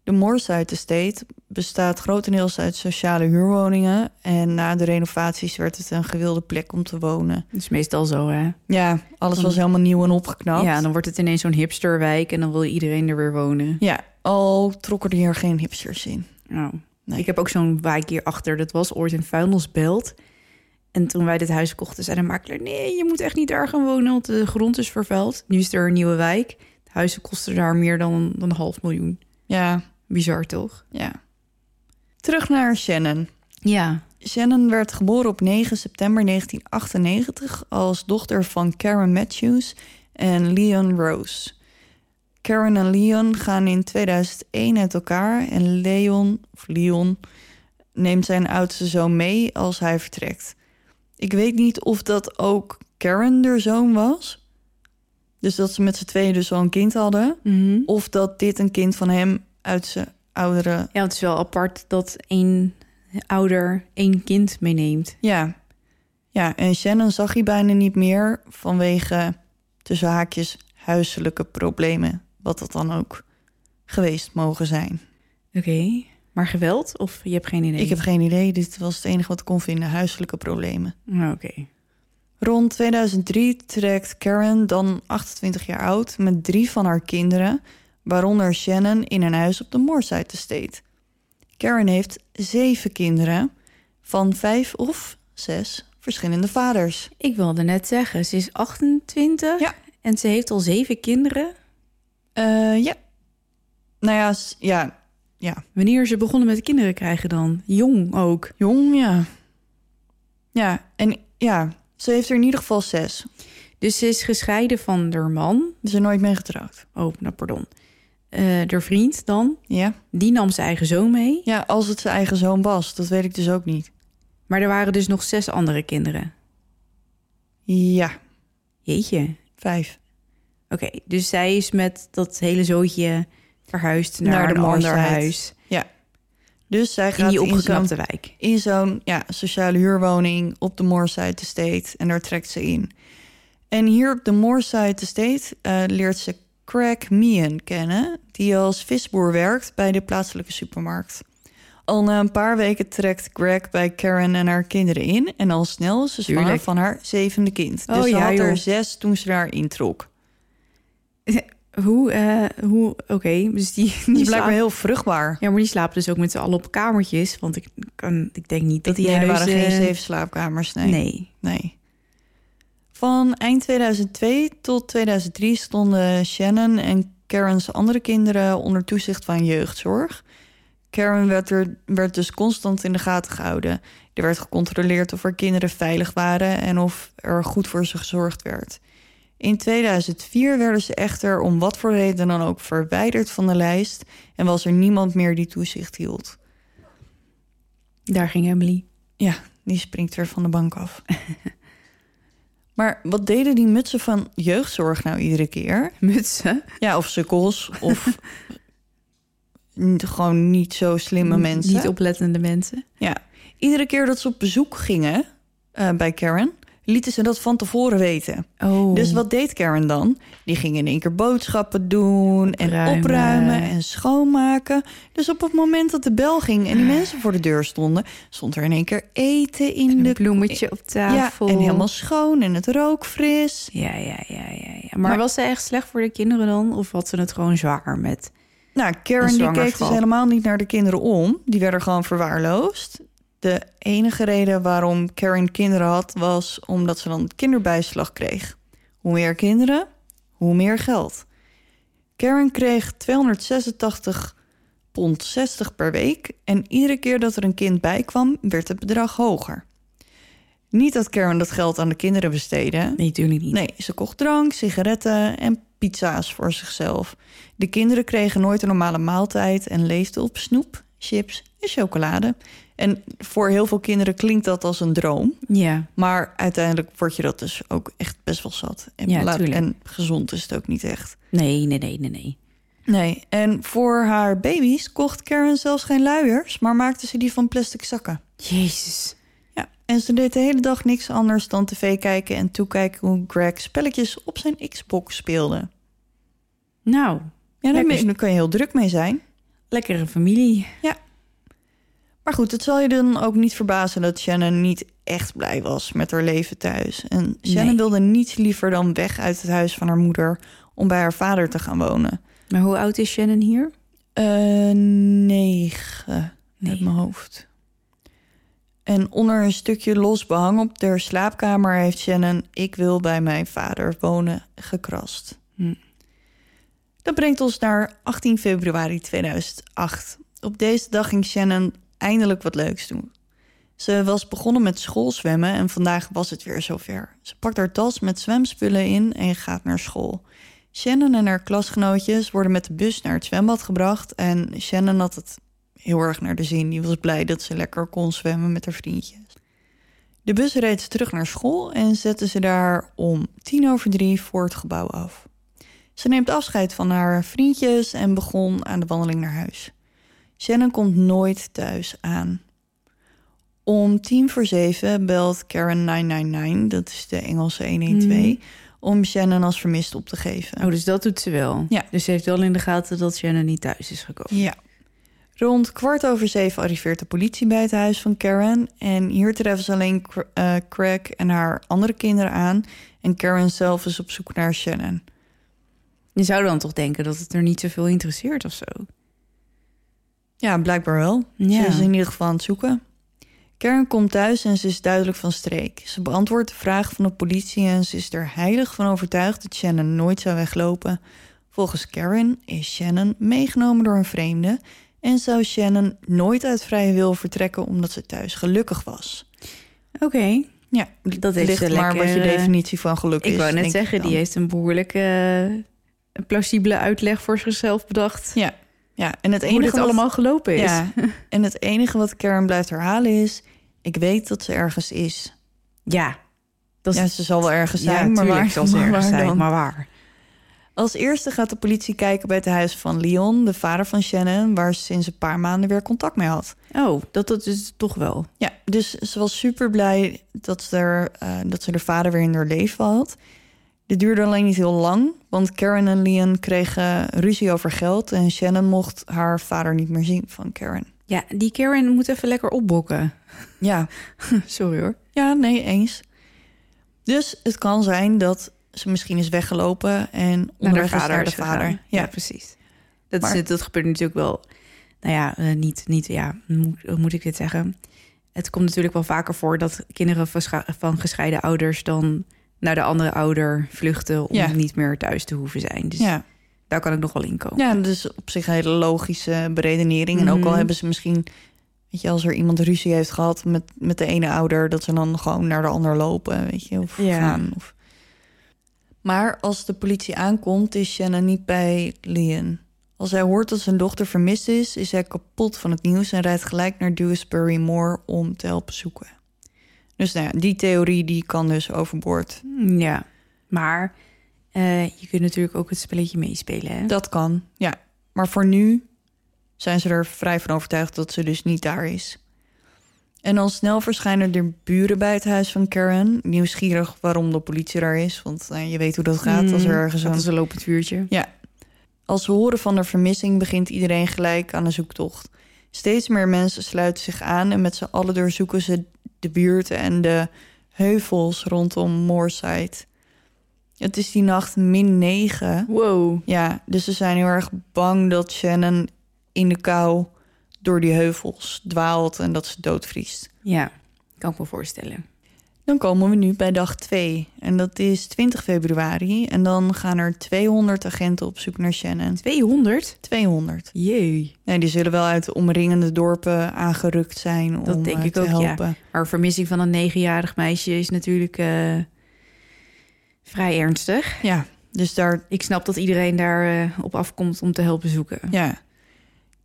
De Moorside Estate bestaat grotendeels uit sociale huurwoningen en na de renovaties werd het een gewilde plek om te wonen. Dat is meestal zo, hè? Ja, alles was helemaal nieuw en opgeknapt. Ja, dan wordt het ineens zo'n hipsterwijk en dan wil iedereen er weer wonen. Ja, al trokken er hier geen hipsters in. Oh. Nee. Ik heb ook zo'n wijk hierachter. Dat was ooit een vuilnisbelt. En toen wij dit huis kochten, zei de makelaar... nee, je moet echt niet daar gaan wonen, want de grond is vervuild. Nu is er een nieuwe wijk. De huizen kosten daar meer dan, dan een half miljoen. Ja, Bizar, toch? ja. Terug naar Shannon. Ja. Shannon werd geboren op 9 september 1998 als dochter van Karen Matthews en Leon Rose. Karen en Leon gaan in 2001 uit elkaar en Leon, of Leon neemt zijn oudste zoon mee als hij vertrekt. Ik weet niet of dat ook Karen de zoon was. Dus dat ze met z'n tweeën dus al een kind hadden. Mhm. Of dat dit een kind van hem uit zijn oudere... Ja, het is wel apart dat één ouder één kind meeneemt. Ja. Ja, en Shannon zag hij bijna niet meer vanwege tussen haakjes huiselijke problemen. Wat dat dan ook geweest mogen zijn. Oké. Maar geweld? Of je hebt geen idee? Ik heb geen idee, dit was het enige wat ik kon vinden, huiselijke problemen. Oh, Oké. Rond 2003 trekt Karen, dan 28 jaar oud, met drie van haar kinderen, waaronder Shannon, in een huis op de Moorside Estate. Karen heeft zeven kinderen van vijf of zes verschillende vaders. Ik wilde net zeggen, ze is 28 Ja. en ze heeft al zeven kinderen. Eh, ja. Nou ja, ja, ja, Wanneer is ze begonnen met kinderen krijgen dan? Jong ook. jong, ja. Ja, en ja, ze heeft er in ieder geval zes. Dus ze is gescheiden van haar man. Ze zijn nooit mee getrouwd. Oh, nou pardon. Haar vriend dan. Ja? Die nam zijn eigen zoon mee. Ja, als het zijn eigen zoon was, dat weet ik dus ook niet. Maar er waren dus nog zes andere kinderen. Ja, Jeetje. vijf. Oké, dus zij is met dat hele zootje verhuisd naar, Naar de een ander huis. Ja. Dus zij gaat die in zo'n opgeknapte wijk. in zo'n ja, sociale huurwoning op de Moorside Estate. En daar trekt ze in. En hier op de Moorside Estate eh, leert ze Craig Meehan kennen... die als visboer werkt bij de plaatselijke supermarkt. Al na een paar weken trekt Greg bij Karen en haar kinderen in... en al snel is ze zwanger van haar zevende kind. Oh, Dus ze ja, had er zes toen ze daar introk. Hoe, eh, hoe, oké, dus die, Die die blijkbaar heel vruchtbaar. ja, maar die slapen dus ook met z'n allen op kamertjes, want ik kan, ik denk niet dat die nee, er waren geen zeven slaapkamers, nee. Nee. Nee. Van eind 2002 tot 2003 stonden Shannon en Karen's andere kinderen onder toezicht van jeugdzorg. Karen werd, er, werd dus constant in de gaten gehouden. Er werd gecontroleerd of haar kinderen veilig waren en of er goed voor ze gezorgd werd. In 2004 werden ze echter om wat voor reden dan ook verwijderd van de lijst en was er niemand meer die toezicht hield. Daar ging Emily. Ja, die springt weer van de bank af. maar wat deden die mutsen van jeugdzorg nou iedere keer? Mutsen. Ja, of sukkels, of gewoon niet zo slimme mensen. Niet oplettende mensen. Ja, iedere keer dat ze op bezoek gingen eh, bij Karen, lieten ze dat van tevoren weten. Oh. Dus wat deed Karen dan? Die ging in één keer boodschappen doen en Opruimen. opruimen en schoonmaken. Dus op het moment dat de bel ging en die mensen voor de deur stonden, stond er in één keer eten in een de bloemetje op tafel. Ja, en helemaal schoon en het rook fris. Ja, ja, ja, ja. ja. Maar, Maar- was ze echt slecht voor de kinderen dan? Of had ze het gewoon zwaar met... Nou, Karen die keek dus helemaal niet naar de kinderen om. Die werden gewoon verwaarloosd. De enige reden waarom Karen kinderen had, was omdat ze dan kinderbijslag kreeg. Hoe meer kinderen, hoe meer geld. Karen kreeg 286 pond 60 per week. En iedere keer dat er een kind bij kwam, werd het bedrag hoger. Niet dat Karen dat geld aan de kinderen besteedde. Nee, natuurlijk niet. Nee, ze kocht drank, sigaretten en pizza's voor zichzelf. De kinderen kregen nooit een normale maaltijd en leefden op snoep, chips en chocolade. En voor heel veel kinderen klinkt dat als een droom. Ja, Maar uiteindelijk word je dat dus ook echt best wel zat. En, Ja, laat- en gezond is het ook niet echt. nee, nee, nee, nee, nee. Nee, en voor haar baby's kocht Karen zelfs geen luiers, maar maakte ze die van plastic zakken. Jezus. Ja, en ze deed de hele dag niks anders dan tv kijken en toekijken hoe Greg spelletjes op zijn Xbox speelde. Nou, Ja, daar, ben- daar kan je heel druk mee zijn. Lekkere familie. Maar goed, het zal je dan ook niet verbazen dat Shannon niet echt blij was met haar leven thuis. En Shannon Nee. wilde niets liever dan weg uit het huis van haar moeder om bij haar vader te gaan wonen. Maar hoe oud is Shannon hier? Eh negen uit Negen. mijn hoofd. En onder een stukje los behang op de slaapkamer heeft Shannon... ik wil bij mijn vader wonen gekrast. Hm. Dat brengt ons naar 18 februari 2008. Op deze dag ging Shannon eindelijk wat leuks doen. Ze was begonnen met schoolzwemmen en vandaag was het weer zover. Ze pakt haar tas met zwemspullen in en gaat naar school. Shannon en haar klasgenootjes worden met de bus naar het zwembad gebracht... en Shannon had het heel erg naar de zin. Die was blij dat ze lekker kon zwemmen met haar vriendjes. De bus reed terug naar school en zette ze daar om tien over drie voor het gebouw af. Ze neemt afscheid van haar vriendjes en begon aan de wandeling naar huis. Shannon komt nooit thuis aan. Om tien voor zeven belt Karen 999, dat is de Engelse 112, om Shannon als vermist op te geven. Oh, dus dat doet ze wel. Ja. Dus ze heeft wel in de gaten dat Shannon niet thuis is gekomen. Ja. Rond kwart over zeven arriveert de politie bij het huis van Karen. En hier treffen ze alleen eh, Craig en haar andere kinderen aan. En Karen zelf is op zoek naar Shannon. Je zou dan toch denken dat het er niet zoveel interesseert of zo? Ja, blijkbaar wel. Ja. Ze is in ieder geval aan het zoeken. Karen komt thuis en ze is duidelijk van streek. Ze beantwoordt de vraag van de politie en ze is er heilig van overtuigd dat Shannon nooit zou weglopen. Volgens Karen is Shannon meegenomen door een vreemde en zou Shannon nooit uit vrije wil vertrekken omdat ze thuis gelukkig was. Oké. Ja, Dat heeft ligt maar lekker, wat je definitie van geluk is. Ik wou net zeggen, dan. die heeft een behoorlijke eh, plausibele uitleg voor zichzelf bedacht. Ja, ja. en het Hoe enige dit wat- allemaal gelopen is. Ja, en het enige wat Karen blijft herhalen is: ik weet dat ze ergens is. Ja. Dat is, Ja, ze zal wel ergens ja, zijn, maar waar, zal ze ergens waar zijn, dan? maar waar? Als eerste gaat de politie kijken bij het huis van Leon, de vader van Shannon, waar ze sinds een paar maanden weer contact mee had. Oh, dat, dat is toch wel. Ja, dus ze was super blij dat ze, er, eh, dat ze de vader weer in haar leven had. Dit duurde alleen niet heel lang, want Karen en Leon kregen ruzie over geld en Shannon mocht haar vader niet meer zien van Karen. Ja, die Karen moet even lekker opbokken. Ja, Sorry hoor. ja, nee, eens. Dus het kan zijn dat ze misschien is weggelopen en onderweg is naar de is vader. gegaan. Ja, Ja, precies. Dat, Maar- is, dat gebeurt natuurlijk wel. Nou ja, eh, niet, niet, ja, moet, moet ik dit zeggen? Het komt natuurlijk wel vaker voor dat kinderen van gescheiden ouders dan naar de andere ouder vluchten om Ja. niet meer thuis te hoeven zijn. Dus ja. daar kan ik nog wel in komen. Ja, dus op zich een hele logische beredenering. En ook al Mhm. hebben ze misschien, weet je, als er iemand ruzie heeft gehad met, met de ene ouder, dat ze dan gewoon naar de ander lopen, weet je, of Ja. gaan. Of... Maar als de politie aankomt, is Shannon niet bij Leon. Als hij hoort dat zijn dochter vermist is, is hij kapot van het nieuws en rijdt gelijk naar Dewsbury Moor om te helpen zoeken. Dus nou ja, die theorie die kan dus overboord. Ja, maar eh, je kunt natuurlijk ook het spelletje meespelen. Hè? Dat kan, ja. Maar voor nu zijn ze er vrij van overtuigd dat ze dus niet daar is. En al snel verschijnen er buren bij het huis van Karen. Nieuwsgierig waarom de politie daar is. Want eh, je weet hoe dat gaat als er ergens een... is een lopend vuurtje. Ja. Als ze horen van de vermissing begint iedereen gelijk aan de zoektocht. Steeds meer mensen sluiten zich aan... en met z'n allen doorzoeken ze de buurten en de heuvels rondom Moorside. Het is die nacht min 9. Wow. Ja, dus ze zijn heel erg bang dat Shannon in de kou door die heuvels dwaalt en dat ze doodvriest. Ja, kan ik me voorstellen. Dan komen we nu bij dag 2 en dat is 20 februari. En dan gaan er 200 agenten op zoek naar Shannon. 200? 200. Jee. Nee, die zullen wel uit de omringende dorpen aangerukt zijn Dat om denk eh, ik te ook, ja. helpen. Maar vermissing van een negenjarig meisje is natuurlijk eh, vrij ernstig. Ja. dus daar Ik snap dat iedereen daar eh, op afkomt om te helpen zoeken. Ja.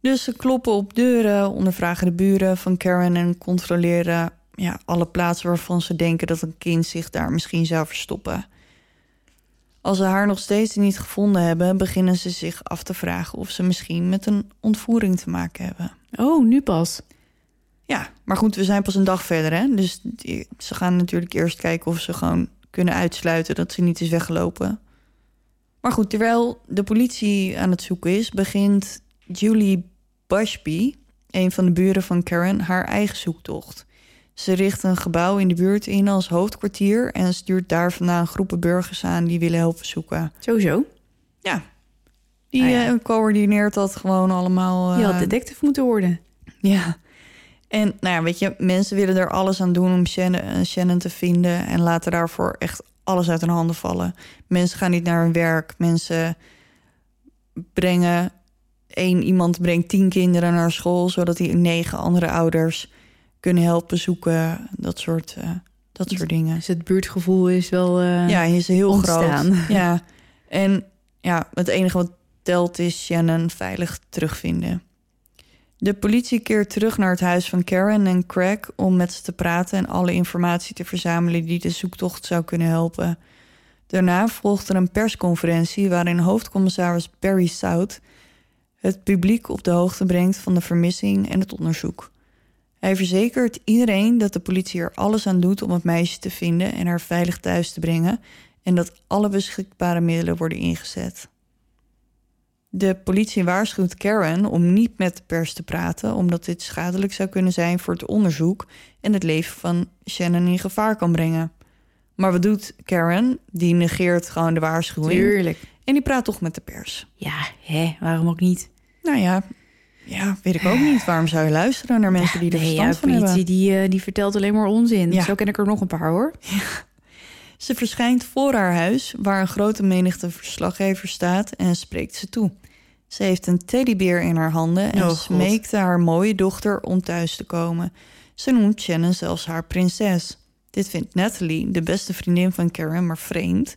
Dus ze kloppen op deuren, ondervragen de buren van Karen en controleren ja, alle plaatsen waarvan ze denken dat een kind zich daar misschien zou verstoppen. Als ze haar nog steeds niet gevonden hebben, beginnen ze zich af te vragen of ze misschien met een ontvoering te maken hebben. Oh, nu pas. Ja, maar goed, we zijn pas een dag verder, hè? Dus ze gaan natuurlijk eerst kijken of ze gewoon kunnen uitsluiten dat ze niet is weggelopen. Maar goed, terwijl de politie aan het zoeken is, begint Julie Bushby, een van de buren van Karen, haar eigen zoektocht. Ze richt een gebouw in de buurt in als hoofdkwartier en stuurt daar vandaan groepen burgers aan die willen helpen zoeken. Sowieso. Ja, die Ah ja. eh, coördineert dat gewoon allemaal. Je eh, had detective moeten worden. ja. En nou ja, weet je, mensen willen er alles aan doen om Shannon, eh, Shannon te vinden en laten daarvoor echt alles uit hun handen vallen. Mensen gaan niet naar hun werk. Mensen brengen één iemand brengt tien kinderen naar school, zodat die negen andere ouders kunnen helpen zoeken. Dat soort, eh, dat soort dingen. Dus het buurtgevoel is wel... eh, Ja, is heel ontstaan. groot. Ja. En ja, het enige wat telt is Shannon veilig terugvinden. De politie keert terug naar het huis van Karen en Craig om met ze te praten en alle informatie te verzamelen die de zoektocht zou kunnen helpen. Daarna volgt er een persconferentie waarin hoofdcommissaris Barry South het publiek op de hoogte brengt van de vermissing en het onderzoek. Hij verzekert iedereen dat de politie er alles aan doet om het meisje te vinden en haar veilig thuis te brengen en dat alle beschikbare middelen worden ingezet. De politie waarschuwt Karen om niet met de pers te praten, omdat dit schadelijk zou kunnen zijn voor het onderzoek en het leven van Shannon in gevaar kan brengen. Maar wat doet Karen? Die negeert gewoon de waarschuwing Tuurlijk. en die praat toch met de pers. Ja, hè, waarom ook niet? Nou ja, ja, weet ik ook niet. Waarom zou je luisteren naar mensen die er nee, verstand ja, van politie hebben? die, eh, die vertelt alleen maar onzin. Ja. Zo ken ik er nog een paar hoor. Ze verschijnt voor haar huis, waar een grote menigte verslaggevers staat en spreekt ze toe. Ze heeft een teddybeer in haar handen en Oh, haar mooie dochter om thuis te komen. Ze noemt Shannon zelfs haar prinses. Dit vindt Natalie, de beste vriendin van Karen, maar vreemd.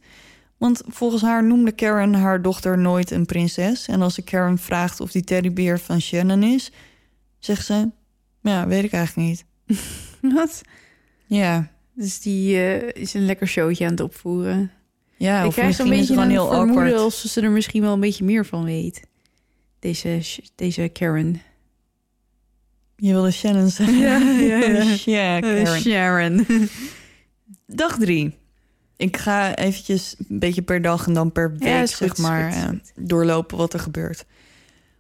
Want volgens haar noemde Karen haar dochter nooit een prinses. En als ze Karen vraagt of die teddybeer van Shannon is, zegt ze: Ja, weet ik eigenlijk niet. Wat? Ja, Dus die eh, is een lekker showtje aan het opvoeren. Ja, ik of krijg is beetje een heel vermoeden als ze er misschien wel een beetje meer van weet. Deze, deze Karen. Je wilde Shannon zeggen. Ja, ja, ja. ja, Karen. Sharon. Dag drie. Ik ga eventjes een beetje per dag en dan per week Ja, is goed, zeg maar goed, eh, goed. doorlopen wat er gebeurt.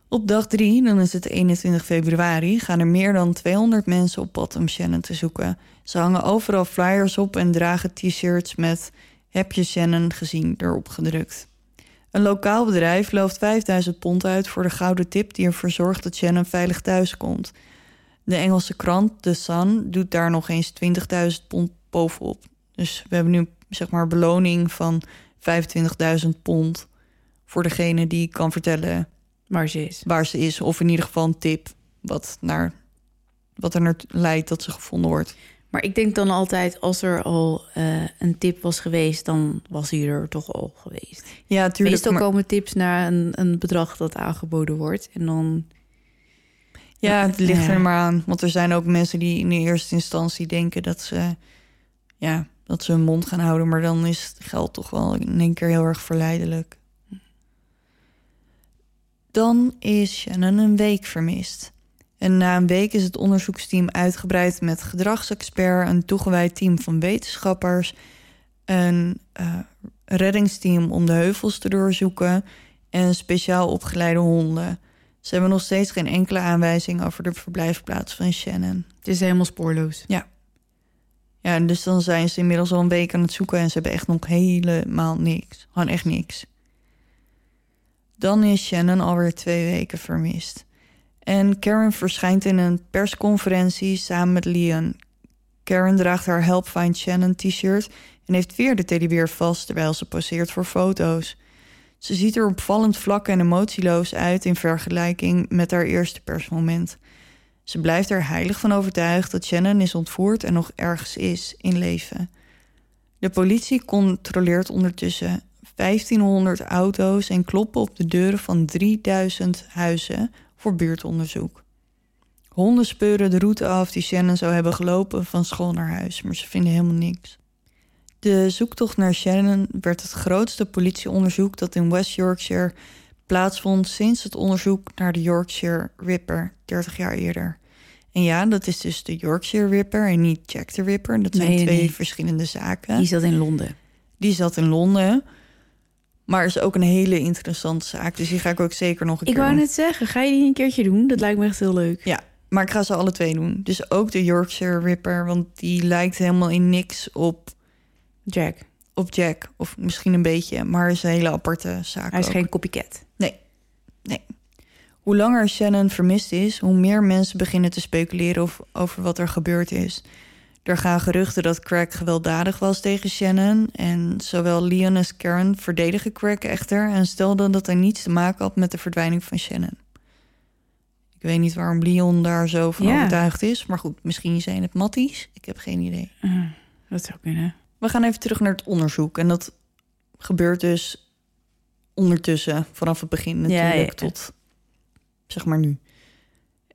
Op dag drie, dan is het 21 februari, gaan er meer dan 200 mensen op pad om Shannon te zoeken. Ze hangen overal flyers op en dragen t-shirts met heb je Shannon gezien erop gedrukt. Een lokaal bedrijf looft 5000 pond uit voor de gouden tip die ervoor zorgt dat Shannon veilig thuis komt. De Engelse krant The Sun doet daar nog eens 20.000 pond bovenop. Dus we hebben nu zeg maar beloning van 25.000 pond voor degene die kan vertellen Maar ze is. waar ze is. Of in ieder geval een tip wat, naar, wat er naar leidt dat ze gevonden wordt. Maar ik denk dan altijd, als er al eh, een tip was geweest, dan was hij er toch al geweest. Ja, tuurlijk. Meestal maar- komen tips naar een, een bedrag dat aangeboden wordt. En dan. Ja, het ligt Ja. er maar aan. Want er zijn ook mensen die in de eerste instantie denken dat ze, ja, dat ze hun mond gaan houden. Maar dan is het geld toch wel in één keer heel erg verleidelijk. Dan is Shannon een week vermist. En na een week is het onderzoeksteam uitgebreid met gedragsexpert, een toegewijd team van wetenschappers, een eh, reddingsteam om de heuvels te doorzoeken en speciaal opgeleide honden. Ze hebben nog steeds geen enkele aanwijzing over de verblijfplaats van Shannon. Het is helemaal spoorloos. Ja, en dus dan zijn ze inmiddels al een week aan het zoeken en ze hebben echt nog helemaal niks. Gewoon echt niks. Dan is Shannon alweer twee weken vermist. En Karen verschijnt in een persconferentie samen met Leon. Karen draagt haar Help Find Shannon t-shirt en heeft weer de teddybeer vast terwijl ze poseert voor foto's. Ze ziet er opvallend vlak en emotieloos uit in vergelijking met haar eerste persmoment. Ze blijft er heilig van overtuigd dat Shannon is ontvoerd en nog ergens is in leven. De politie controleert ondertussen 1500 auto's en kloppen op de deuren van 3000 huizen voor buurtonderzoek. Honden speuren de route af die Shannon zou hebben gelopen van school naar huis, maar ze vinden helemaal niks. De zoektocht naar Shannon werd het grootste politieonderzoek dat in West Yorkshire plaatsvond sinds het onderzoek naar de Yorkshire Ripper 30 jaar eerder. En ja, dat is dus de Yorkshire Ripper en niet Jack the Ripper. Dat zijn Nee, twee nee. verschillende zaken. Die zat in Londen. Die zat in Londen. Maar is ook een hele interessante zaak. Dus die ga ik ook zeker nog een Ik keer wou doen. net zeggen, ga je die een keertje doen? Dat lijkt me echt heel leuk. Ja, maar ik ga ze alle twee doen. Dus ook de Yorkshire Ripper, want die lijkt helemaal in niks op, Jack, op Jack. Of misschien een beetje, maar is een hele aparte zaak. hij is ook. geen copycat. Nee, nee. Hoe langer Shannon vermist is, hoe meer mensen beginnen te speculeren of, over wat er gebeurd is. Er gaan geruchten dat Craig gewelddadig was tegen Shannon. En zowel Leon als Karen verdedigen Craig echter en stelden dat hij niets te maken had met de verdwijning van Shannon. Ik weet niet waarom Leon daar zo van Ja. overtuigd is. Maar goed, misschien zijn het matties. Ik heb geen idee. Eh, dat zou kunnen. We gaan even terug naar het onderzoek. En dat gebeurt dus ondertussen, vanaf het begin Ja, natuurlijk, ja. tot zeg maar nu.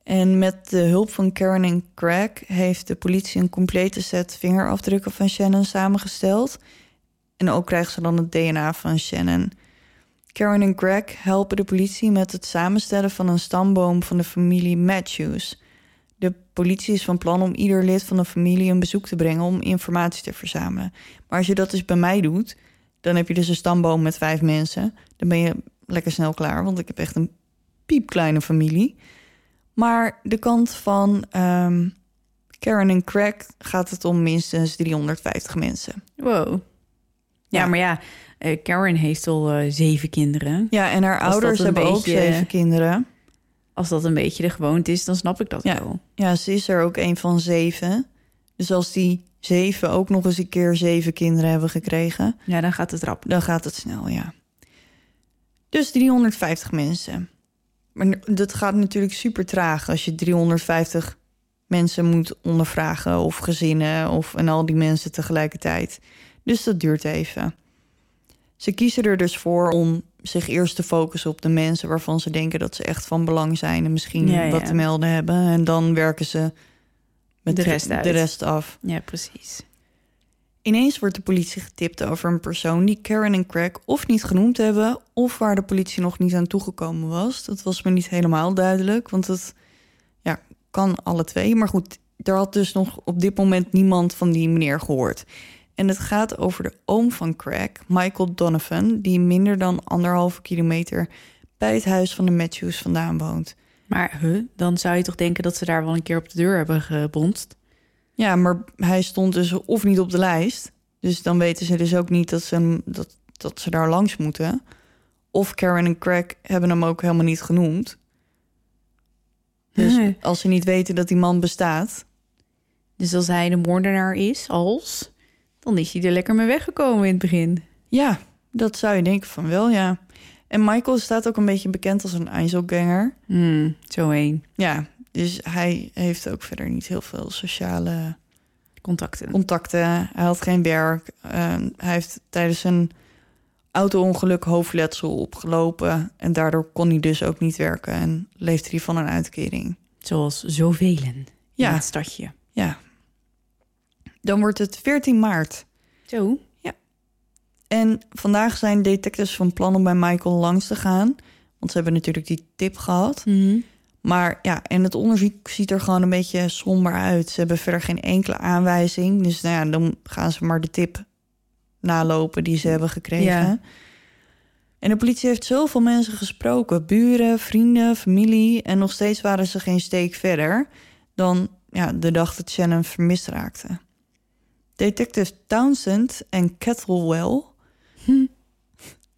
En met de hulp van Karen en Craig heeft de politie een complete set vingerafdrukken van Shannon samengesteld. En ook krijgen ze dan het DNA van Shannon. Karen en Greg helpen de politie met het samenstellen van een stamboom van de familie Matthews. De politie is van plan om ieder lid van de familie een bezoek te brengen om informatie te verzamelen. Maar als je dat dus bij mij doet, dan heb je dus een stamboom met vijf mensen. Dan ben je lekker snel klaar, want ik heb echt een piepkleine familie. Maar de kant van ehm, Karen en Craig gaat het om minstens 350 mensen. Wow. Ja, Ja. maar ja, eh, Karen heeft al eh, zeven kinderen. Ja, en haar Als ouders hebben ook zeven kinderen. Als dat een beetje de gewoonte is, dan snap ik dat Ja. wel. Ja, ze is er ook een van zeven. Dus als die zeven ook nog eens een keer zeven kinderen hebben gekregen, Ja, dan gaat het rap. dan gaat het snel, ja. Dus 350 mensen. Maar dat gaat natuurlijk super traag als je 350 mensen moet ondervragen of gezinnen of en al die mensen tegelijkertijd. Dus dat duurt even. Ze kiezen er dus voor om zich eerst te focussen op de mensen waarvan ze denken dat ze echt van belang zijn en misschien Ja, ja. wat te melden hebben. En dan werken ze met De rest uit. de rest af. Ja, precies. Ineens wordt de politie getipt over een persoon die Karen en Craig of niet genoemd hebben, of waar de politie nog niet aan toegekomen was. Dat was me niet helemaal duidelijk, want het ja, kan alle twee. Maar goed, er had dus nog op dit moment niemand van die meneer gehoord. En het gaat over de oom van Craig, Michael Donovan, die minder dan anderhalve kilometer bij het huis van de Matthews vandaan woont. Maar huh, dan zou je toch denken dat ze daar wel een keer op de deur hebben gebonst? Ja, maar hij stond dus of niet op de lijst. Dus dan weten ze dus ook niet dat ze, hem, dat, dat ze daar langs moeten. Of Karen en Craig hebben hem ook helemaal niet genoemd. Dus Nee. als ze niet weten dat die man bestaat... Dus als hij de moordenaar is, als, dan is hij er lekker mee weggekomen in het begin. Ja, dat zou je denken van wel, ja. En Michael staat ook een beetje bekend als een Einzelganger. Hmm, zo één. Ja, dus hij heeft ook verder niet heel veel sociale Contacten. contacten. Hij had geen werk. Eh, hij heeft tijdens een auto-ongeluk hoofdletsel opgelopen. En daardoor kon hij dus ook niet werken. En leefde hij van een uitkering. Zoals zoveel in Ja. het stadje. Ja. Dan wordt het 14 maart. Zo. En vandaag zijn detectives van plan om bij Michael langs te gaan. Want ze hebben natuurlijk die tip gehad. Mhm. Maar ja, en het onderzoek ziet er gewoon een beetje somber uit. Ze hebben verder geen enkele aanwijzing. Dus nou ja, dan gaan ze maar de tip nalopen die ze hebben gekregen. Ja. En de politie heeft zoveel mensen gesproken. Buren, vrienden, familie. En nog steeds waren ze geen steek verder dan ja, de dag dat Shannon vermist raakte. Detective Townsend en Kettlewell.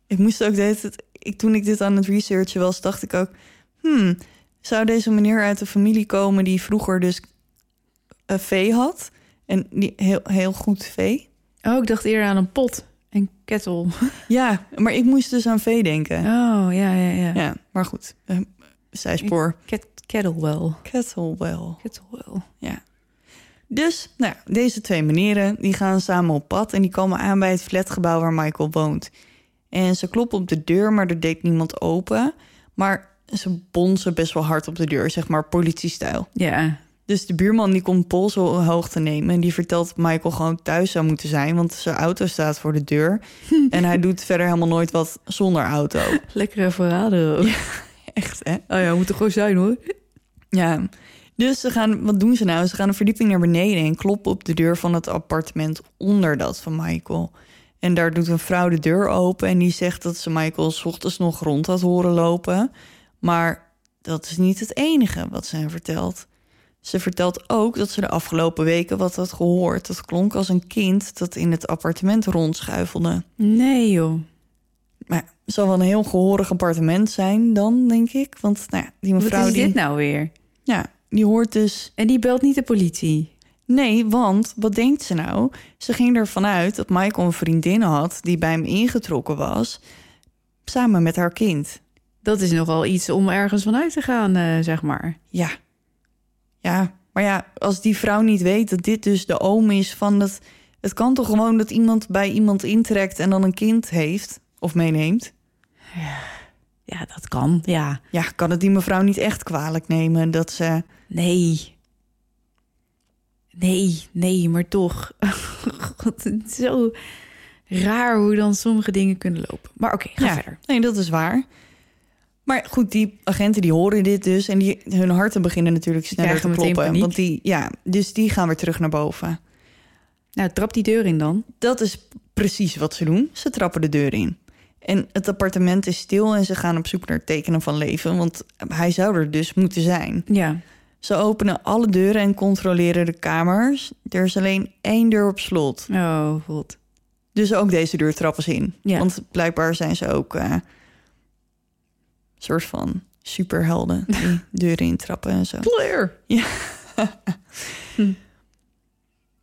Ik moest ook de hele tijd- ik, toen ik dit aan het researchen was, dacht ik ook... Hmm, zou deze meneer uit een familie komen die vroeger dus een vee had? En die heel, heel goed vee? Oh, ik dacht eerder aan een pot. Een kettle. Ja, maar ik moest dus aan vee denken. Oh, ja, ja, ja. Ja, maar goed. eh, zijspoor. Ket kettlewell. Kettlewell. Kettlewell. Ja. Dus, nou, ja, deze twee meneren die gaan samen op pad en die komen aan bij het flatgebouw waar Michael woont. En ze kloppen op de deur, maar er deed niemand open. Maar ze bonzen best wel hard op de deur, zeg maar politiestijl. Ja. Dus de buurman die komt pols op hoog te nemen. En die vertelt dat Michael gewoon thuis zou moeten zijn. Want zijn auto staat voor de deur. en hij doet verder helemaal nooit wat zonder auto. Lekkere verraden ook. Echt, hè? Oh ja, moet er gewoon zijn hoor. Ja. Dus ze gaan, wat doen ze nou? Ze gaan een verdieping naar beneden en kloppen op de deur van het appartement onder dat van Michael. En daar doet een vrouw de deur open en die zegt dat ze Michael 's ochtends nog rond had horen lopen. Maar dat is niet het enige wat ze hem vertelt. Ze vertelt ook dat ze de afgelopen weken wat had gehoord. Dat klonk als een kind dat in het appartement rondschuifelde. Nee joh. Maar het zal wel een heel gehoorig appartement zijn dan, denk ik. Want nou ja, die mevrouw Wat is die, dit nou weer? ja, die hoort dus En die belt niet de politie. Nee, want wat denkt ze nou? Ze ging ervan uit dat Michael een vriendin had die bij hem ingetrokken was, samen met haar kind. Dat is nogal iets om ergens vanuit te gaan, eh, zeg maar. Ja. Ja, maar ja, als die vrouw niet weet dat dit dus de oom is van dat. Het kan toch gewoon dat iemand bij iemand intrekt en dan een kind heeft of meeneemt? Ja, dat kan. Ja. Ja, kan het die mevrouw niet echt kwalijk nemen dat ze. Nee. Nee, nee, maar toch. God, het is zo raar hoe dan sommige dingen kunnen lopen. Maar oké, ga ja, verder. nee, dat is waar. Maar goed, die agenten die horen dit dus en die, hun harten beginnen natuurlijk sneller te kloppen. Want die, ja, dus die gaan weer terug naar boven. Nou, trap die deur in dan. Dat is precies wat ze doen. Ze trappen de deur in. En het appartement is stil en ze gaan op zoek naar tekenen van leven, want hij zou er dus moeten zijn. Ja. Ze openen alle deuren en controleren de kamers. Er is alleen één deur op slot. Oh, god. Dus ook deze deur trappen ze in. Ja. Want blijkbaar zijn ze ook eh soort van superhelden die deuren intrappen en zo. Claire.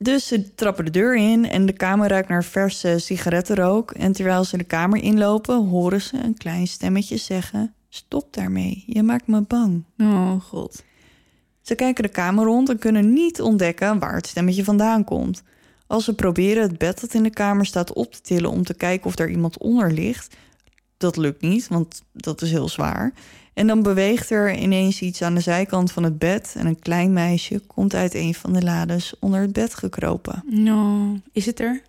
Dus ze trappen de deur in en de kamer ruikt naar verse sigarettenrook. En terwijl ze de kamer inlopen, horen ze een klein stemmetje zeggen: Stop daarmee, je maakt me bang. Oh, god. Ze kijken de kamer rond en kunnen niet ontdekken waar het stemmetje vandaan komt. Als ze proberen het bed dat in de kamer staat op te tillen om te kijken of er iemand onder ligt, dat lukt niet, want dat is heel zwaar. En dan beweegt er ineens iets aan de zijkant van het bed en een klein meisje komt uit een van de lades onder het bed gekropen. No. Is het er?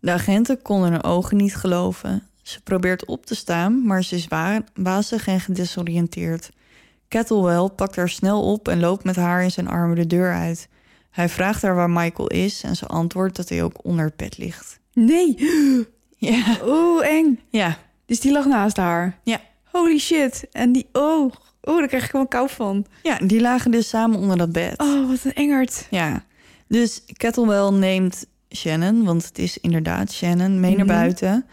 De agenten konden hun ogen niet geloven. Ze probeert op te staan, maar ze is wa- wazig en gedesoriënteerd. Kettlewell pakt haar snel op en loopt met haar in zijn armen de deur uit. Hij vraagt haar waar Michael is en ze antwoordt dat hij ook onder het bed ligt. Nee. Ja, Oh, eng. ja, Dus die lag naast haar. ja. Holy shit. En die, oh, oh, daar krijg ik gewoon kou van. Ja, die lagen dus samen onder dat bed. Oh, wat een engert. Ja, dus Kettlewell neemt Shannon, want het is inderdaad Shannon, mee naar Mhm. buiten.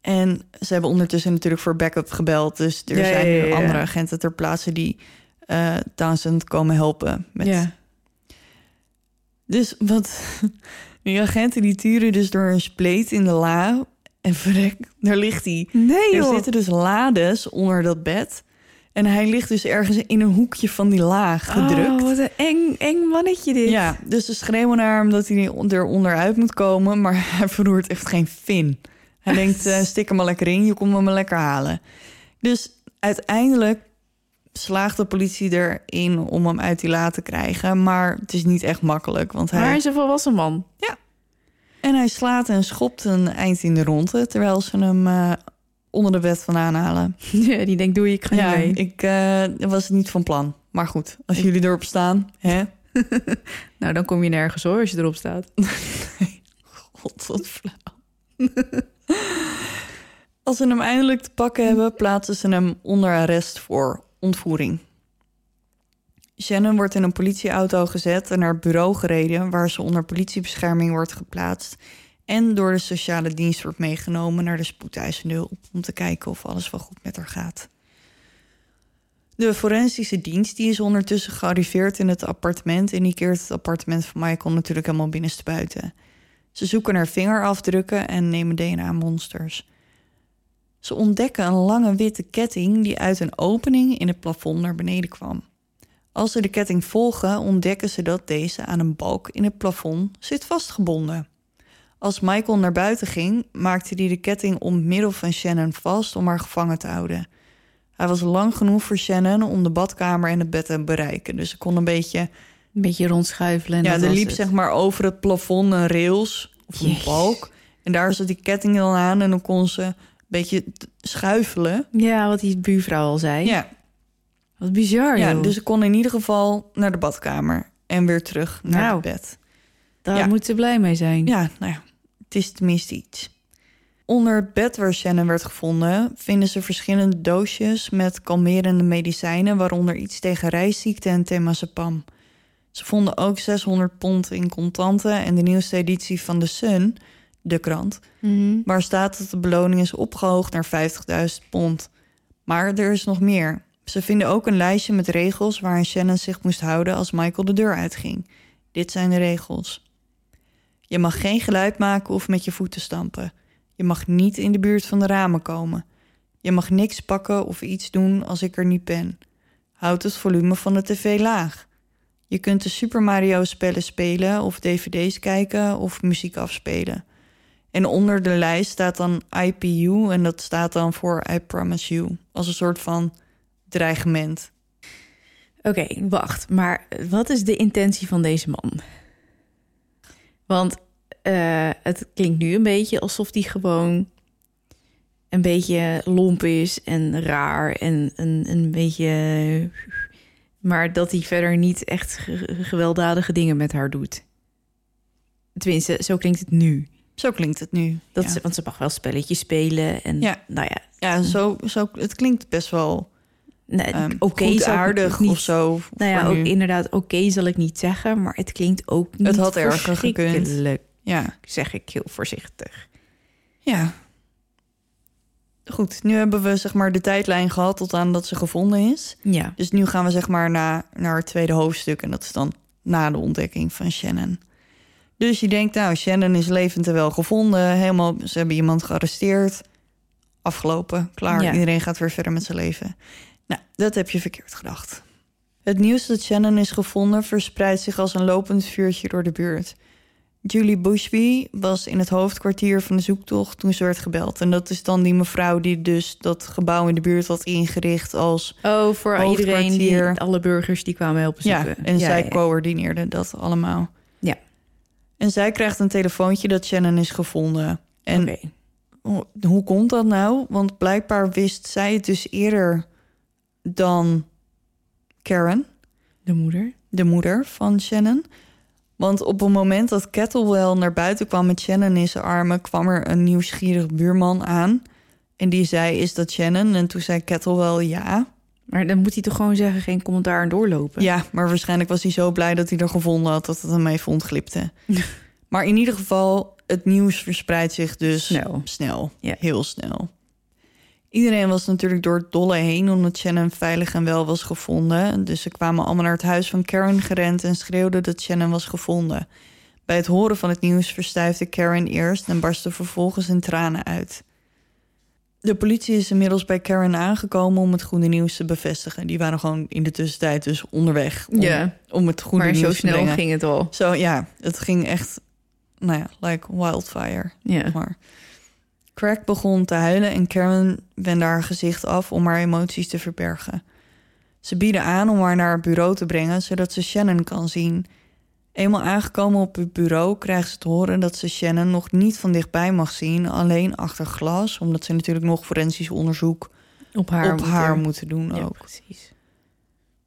En ze hebben ondertussen natuurlijk voor backup gebeld. Dus er Ja, zijn ja, ja, andere agenten ter plaatse die eh Townsend komen helpen. Met... Ja. Dus wat die agenten die turen dus door een spleet in de la. En verrek, daar ligt hij. Nee, Er zitten dus lades onder dat bed. En hij ligt dus ergens in een hoekje van die laag gedrukt. Oh, wat een eng, eng mannetje dit. Ja, dus ze schreeuwen naar hem dat hij er onderuit moet komen, maar hij verroert echt geen vin. Hij denkt, eh, stik hem maar lekker in, je komt me maar lekker halen. Dus uiteindelijk slaagt de politie erin om hem uit die la te krijgen, maar het is niet echt makkelijk, want Maar hij hij... is een volwassen man. En hij slaat en schopt een eind in de ronde, terwijl ze hem eh, onder de bed vandaan halen. Ja, die denkt, doe ik ga Ja, mee. ik eh, was niet van plan. Maar goed, als jullie erop staan, hè? Nou, dan kom je nergens hoor, als je erop staat. God, wat flauw. Als ze hem eindelijk te pakken hebben, plaatsen ze hem onder arrest voor ontvoering. Shannon wordt in een politieauto gezet en naar bureau gereden... waar ze onder politiebescherming wordt geplaatst... en door de sociale dienst wordt meegenomen naar de spoedeisende hulp... om te kijken of alles wel goed met haar gaat. De forensische dienst die is ondertussen gearriveerd in het appartement... en die keert het appartement van Michael natuurlijk helemaal binnenstebuiten. Ze zoeken naar vingerafdrukken en nemen DNA-monsters. Ze ontdekken een lange witte ketting die uit een opening in het plafond naar beneden kwam. Als ze de ketting volgen, ontdekken ze dat deze aan een balk in het plafond zit vastgebonden. Als Michael naar buiten ging, maakte hij de ketting om het middel van Shannon vast om haar gevangen te houden. Hij was lang genoeg voor Shannon om de badkamer en het bed te bereiken, dus ze kon een beetje Een beetje rondschuifelen. En ja, er liep het. zeg maar over het plafond een rails of een balk. En daar zat die ketting dan aan en dan kon ze een beetje schuifelen. Ja, wat die buurvrouw al zei. Ja, Wat bizar, ja, joh. dus ze kon in ieder geval naar de badkamer en weer terug naar Nou. het bed. Daar ja. moet ze blij mee zijn. Ja, nou ja, het is tenminste iets. Onder het bed waar Shannon werd gevonden vinden ze verschillende doosjes met kalmerende medicijnen, waaronder iets tegen reisziekte en temazepam. Ze vonden ook 600 pond in contanten en de nieuwste editie van The Sun, de krant, Mhm. waar staat dat de beloning is opgehoogd naar 50.000 pond. Maar er is nog meer. Ze vinden ook een lijstje met regels waarin Shannon zich moest houden als Michael de deur uitging. Dit zijn de regels. Je mag geen geluid maken of met je voeten stampen. Je mag niet in de buurt van de ramen komen. Je mag niks pakken of iets doen als ik er niet ben. Houd het volume van de tv laag. Je kunt de Super Mario spellen spelen of dvd's kijken of muziek afspelen. En onder de lijst staat dan IPU en dat staat dan voor I Promise You. Als een soort van dreigement. Oké, wacht. Maar wat is de intentie van deze man? Want eh, het klinkt nu een beetje alsof hij gewoon een beetje lomp is en raar en een, een beetje. Maar dat hij verder niet echt ge- gewelddadige dingen met haar doet. Tenminste, zo klinkt het nu. Zo klinkt het nu. Dat ja. ze, want ze mag wel spelletjes spelen. En Ja. nou ja, Ja, zo, zo, het klinkt best wel nee, um, ik aardig niet- of zo. Nou ja, ook nu. inderdaad, oké zal ik niet zeggen, maar het klinkt ook niet had erger gekund. verschrikkelijk, Ja, zeg ik heel voorzichtig. ja. Goed, nu hebben we zeg maar de tijdlijn gehad tot aan dat ze gevonden is. Ja, Dus nu gaan we zeg maar naar, naar het tweede hoofdstuk. En dat is dan na de ontdekking van Shannon. Dus je denkt, nou, Shannon is levend en wel gevonden. Helemaal, ze hebben iemand gearresteerd. Afgelopen, klaar. Ja. Iedereen gaat weer verder met zijn leven. Nou, dat heb je verkeerd gedacht. Het nieuws dat Shannon is gevonden verspreidt zich als een lopend vuurtje door de buurt. Julie Bushby was in het hoofdkwartier van de zoektocht toen ze werd gebeld. En dat is dan die mevrouw die dus dat gebouw in de buurt had ingericht als oh, voor iedereen, die, alle burgers die kwamen helpen ja, zoeken. en zij ja. coördineerde dat allemaal. Ja. En zij krijgt een telefoontje dat Shannon is gevonden. En Hoe komt dat nou? Want blijkbaar wist zij het dus eerder dan Karen, De moeder. de moeder van Shannon. Want op het moment dat Kettlewell naar buiten kwam met Shannon in zijn armen, kwam er een nieuwsgierig buurman aan. En die zei: Is dat Shannon? En toen zei Kettlewell ja. Maar dan moet hij toch gewoon zeggen, geen commentaar en doorlopen. Ja, maar waarschijnlijk was hij zo blij dat hij er gevonden had dat het hem even ontglipte. maar in ieder geval, het nieuws verspreidt zich dus Snel. snel. Ja. Heel snel. Iedereen was natuurlijk door het dolle heen omdat Shannon veilig en wel was gevonden. Dus ze kwamen allemaal naar het huis van Karen gerend en schreeuwden dat Shannon was gevonden. Bij het horen van het nieuws verstijfde Karen eerst en barstte vervolgens in tranen uit. De politie is inmiddels bij Karen aangekomen om het goede nieuws te bevestigen. Die waren gewoon in de tussentijd dus onderweg om, Ja. om het goede maar nieuws zo te snel brengen. ging het al. Zo ja, het ging echt, nou ja, like wildfire. Ja. Maar Craig begon te huilen en Karen wendde haar gezicht af om haar emoties te verbergen. Ze bieden aan om haar naar het bureau te brengen, zodat ze Shannon kan zien. Eenmaal aangekomen op het bureau krijgt ze te horen dat ze Shannon nog niet van dichtbij mag zien, alleen achter glas, omdat ze natuurlijk nog forensisch onderzoek Op haar. op moet haar moeten doen Ja, ook. precies.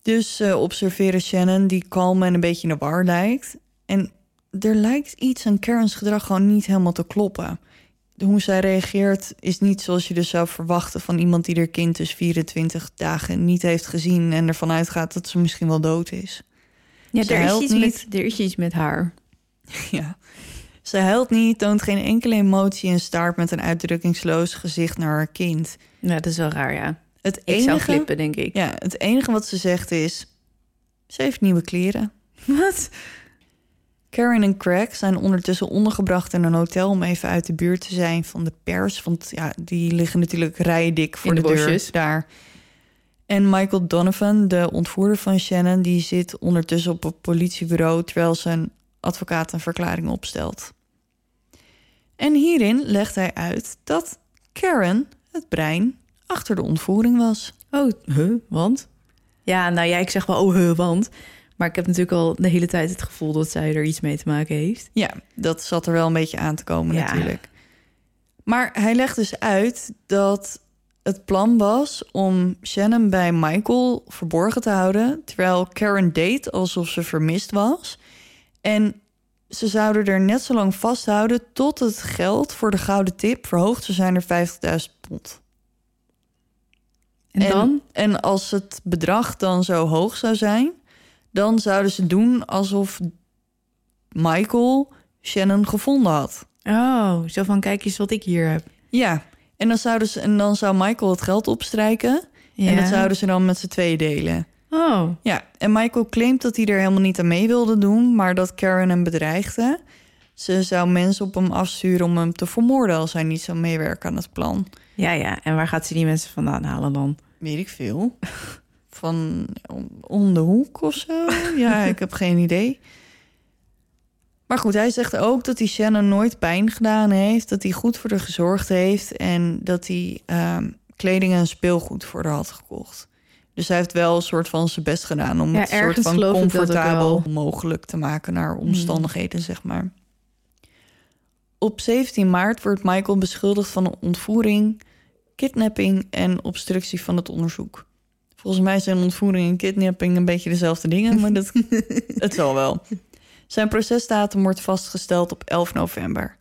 Dus ze observeren Shannon, die kalm en een beetje de war lijkt. En er lijkt iets aan Karen's gedrag gewoon niet helemaal te kloppen. Hoe zij reageert is niet zoals je dus zou verwachten van iemand die haar kind dus 24 dagen niet heeft gezien en ervan uitgaat dat ze misschien wel dood is. Ja, Ze er is, iets niet. met, er is iets met haar. Ja. Ze huilt niet, toont geen enkele emotie en staart met een uitdrukkingsloos gezicht naar haar kind. Ja, dat is wel raar, ja. Het Ik enige, zou flippen, denk ik. ja, het enige wat ze zegt is: ze heeft nieuwe kleren. Wat? Karen en Craig zijn ondertussen ondergebracht in een hotel om even uit de buurt te zijn van de pers. Want ja, die liggen natuurlijk rijen dik voor In de, de bosjes. daar. En Michael Donovan, de ontvoerder van Shannon, die zit ondertussen op het politiebureau terwijl zijn advocaat een verklaring opstelt. En hierin legt hij uit dat Karen het brein achter de ontvoering was. Oh, huh, want? Ja, nou ja, ik zeg wel, oh, huh, want. Maar ik heb natuurlijk al de hele tijd het gevoel dat zij er iets mee te maken heeft. Ja, dat zat er wel een beetje aan te komen Ja. natuurlijk. Maar hij legt dus uit dat het plan was om Shannon bij Michael verborgen te houden... terwijl Karen deed alsof ze vermist was. En ze zouden er net zo lang vasthouden... tot het geld voor de gouden tip verhoogd zou zijn naar 50.000 pond. En, dan? En als het bedrag dan zo hoog zou zijn... dan zouden ze doen alsof Michael Shannon gevonden had. Oh, zo van, kijk eens wat ik hier heb. Ja, en dan, zouden ze, en dan zou Michael het geld opstrijken... en dat zouden ze dan met z'n twee delen. Oh, Ja, en Michael claimt dat hij er helemaal niet aan mee wilde doen... maar dat Karen hem bedreigde. Ze zou mensen op hem afsturen om hem te vermoorden... als hij niet zou meewerken aan het plan. ja, ja. En waar gaat ze die mensen vandaan halen dan? Weet ik veel. Van om, de hoek of zo? Ja, ik heb geen idee. Maar goed, hij zegt ook dat hij Shannon nooit pijn gedaan heeft. Dat hij goed voor haar gezorgd heeft. En dat hij ehm, kleding en speelgoed voor haar had gekocht. Dus hij heeft wel een soort van zijn best gedaan om Ja, het soort van comfortabel mogelijk te maken naar omstandigheden, zeg maar. Op 17 maart wordt Michael beschuldigd van een ontvoering, kidnapping en obstructie van het onderzoek. Volgens mij zijn ontvoering en kidnapping een beetje dezelfde dingen, maar dat, het zal wel. Zijn procesdatum wordt vastgesteld op 11 november.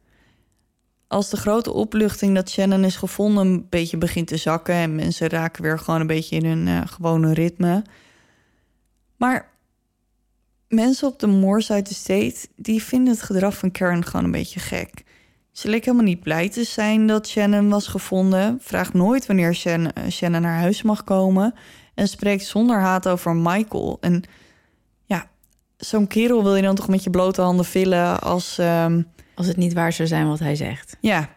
Als de grote opluchting dat Shannon is gevonden een beetje begint te zakken en mensen raken weer gewoon een beetje in hun eh, gewone ritme. Maar mensen op de Moorside Estate die vinden het gedrag van Karen gewoon een beetje gek. Ze leek helemaal niet blij te zijn dat Shannon was gevonden. Vraagt nooit wanneer Shannon, eh, Shannon naar huis mag komen. En spreekt zonder haat over Michael. En ja, zo'n kerel wil je dan toch met je blote handen villen als... ehm, Als het niet waar zou zijn wat hij zegt. ja,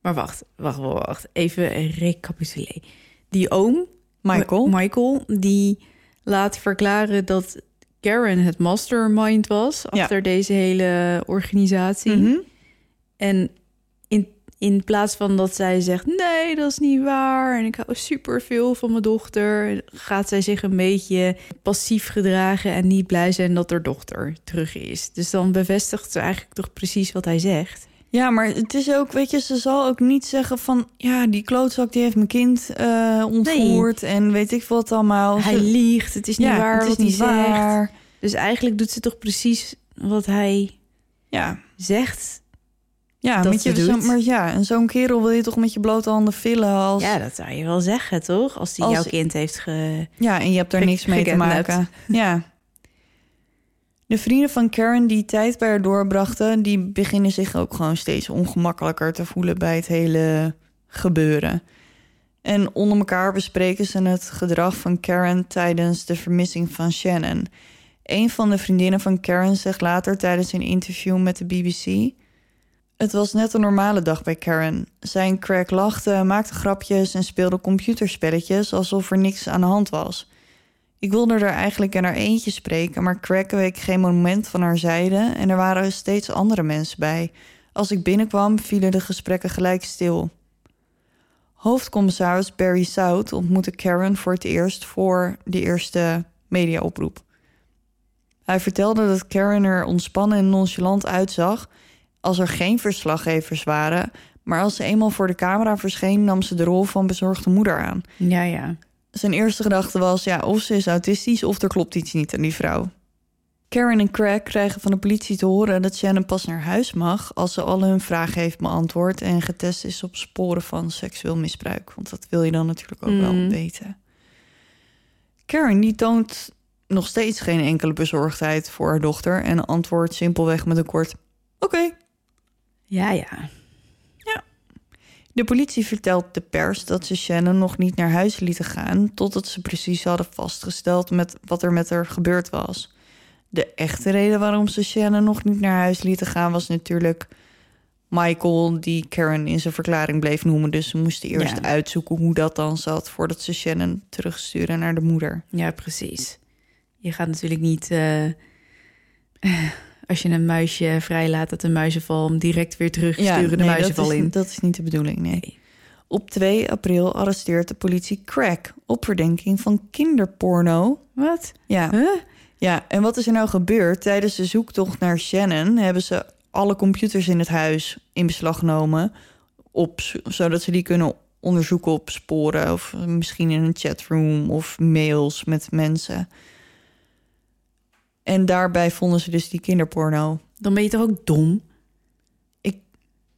Maar wacht, wacht, wacht, wacht. Even recapituleren. Die oom, Michael. Michael, die laat verklaren dat Karen het mastermind was Ja. achter deze hele organisatie. Mhm. En in, plaats van dat zij zegt: nee, dat is niet waar. En ik hou superveel van mijn dochter. Gaat zij zich een beetje passief gedragen en niet blij zijn dat haar dochter terug is. Dus dan bevestigt ze eigenlijk toch precies wat hij zegt. Ja, maar het is ook, weet je, ze zal ook niet zeggen van... ja, die klootzak die heeft mijn kind eh, ontvoerd en weet ik wat allemaal. Hij liegt, het is niet ja, waar het is wat niet hij zegt. waar. Dus eigenlijk doet ze toch precies wat hij Ja, zegt. Ja, Dat met je, zo, maar ja, en zo'n kerel wil je toch met je blote handen villen als... Ja, dat zou je wel zeggen, toch? Als hij Als- jouw kind heeft ge... Ja, en je hebt daar niks mee te maken. Ja. De vrienden van Karen die tijd bij haar doorbrachten... die beginnen zich ook gewoon steeds ongemakkelijker te voelen... bij het hele gebeuren. En onder elkaar bespreken ze het gedrag van Karen... tijdens de vermissing van Shannon. Een van de vriendinnen van Karen zegt later tijdens een interview met de BBC... Het was net een normale dag bij Karen. Zij en Craig lachten, maakte grapjes en speelde computerspelletjes alsof er niks aan de hand was. Ik wilde er eigenlijk in haar eentje spreken, maar Craig week geen moment van haar zijde en er waren steeds andere mensen bij. Als ik binnenkwam, vielen de gesprekken gelijk stil. Hoofdcommissaris Barry South ontmoette Karen voor het eerst voor de eerste mediaoproep. Hij vertelde dat Karen er ontspannen en nonchalant uitzag als er geen verslaggevers waren, maar als ze eenmaal voor de camera verscheen, nam ze de rol van bezorgde moeder aan. Ja, ja. Zijn eerste gedachte was: ja, of ze is autistisch of er klopt iets niet aan die vrouw. Karen en Craig krijgen van de politie te horen dat Shannon pas naar huis mag als ze alle hun vragen heeft beantwoord en getest is op sporen van seksueel misbruik. Want dat wil je dan natuurlijk ook wel Mhm. weten. Karen die toont nog steeds geen enkele bezorgdheid voor haar dochter en antwoordt simpelweg met een kort: Oké. Ja, ja. De politie vertelt de pers dat ze Shannon nog niet naar huis lieten gaan... totdat ze precies hadden vastgesteld met wat er met haar gebeurd was. De echte reden waarom ze Shannon nog niet naar huis lieten gaan... was natuurlijk Michael, die Karen in zijn verklaring bleef noemen. Dus ze moesten eerst Ja. uitzoeken hoe dat dan zat... voordat ze Shannon terugsturen naar de moeder. Ja, precies. Je gaat natuurlijk niet... eh, als je een muisje vrijlaat uit een muizenval... hem direct weer terugsturen de nee, muizenval dat is, in. dat is niet de bedoeling, nee. Nee. Op 2 april arresteert de politie Craig... op verdenking van kinderporno... Wat? Ja, Huh? Ja, en wat is er nou gebeurd? Tijdens de zoektocht naar Shannon hebben ze alle computers in het huis in beslag genomen. Op, zodat ze die kunnen onderzoeken op sporen. Of misschien in een chatroom of mails met mensen. En daarbij vonden ze dus die kinderporno. Dan ben je toch ook dom? Ik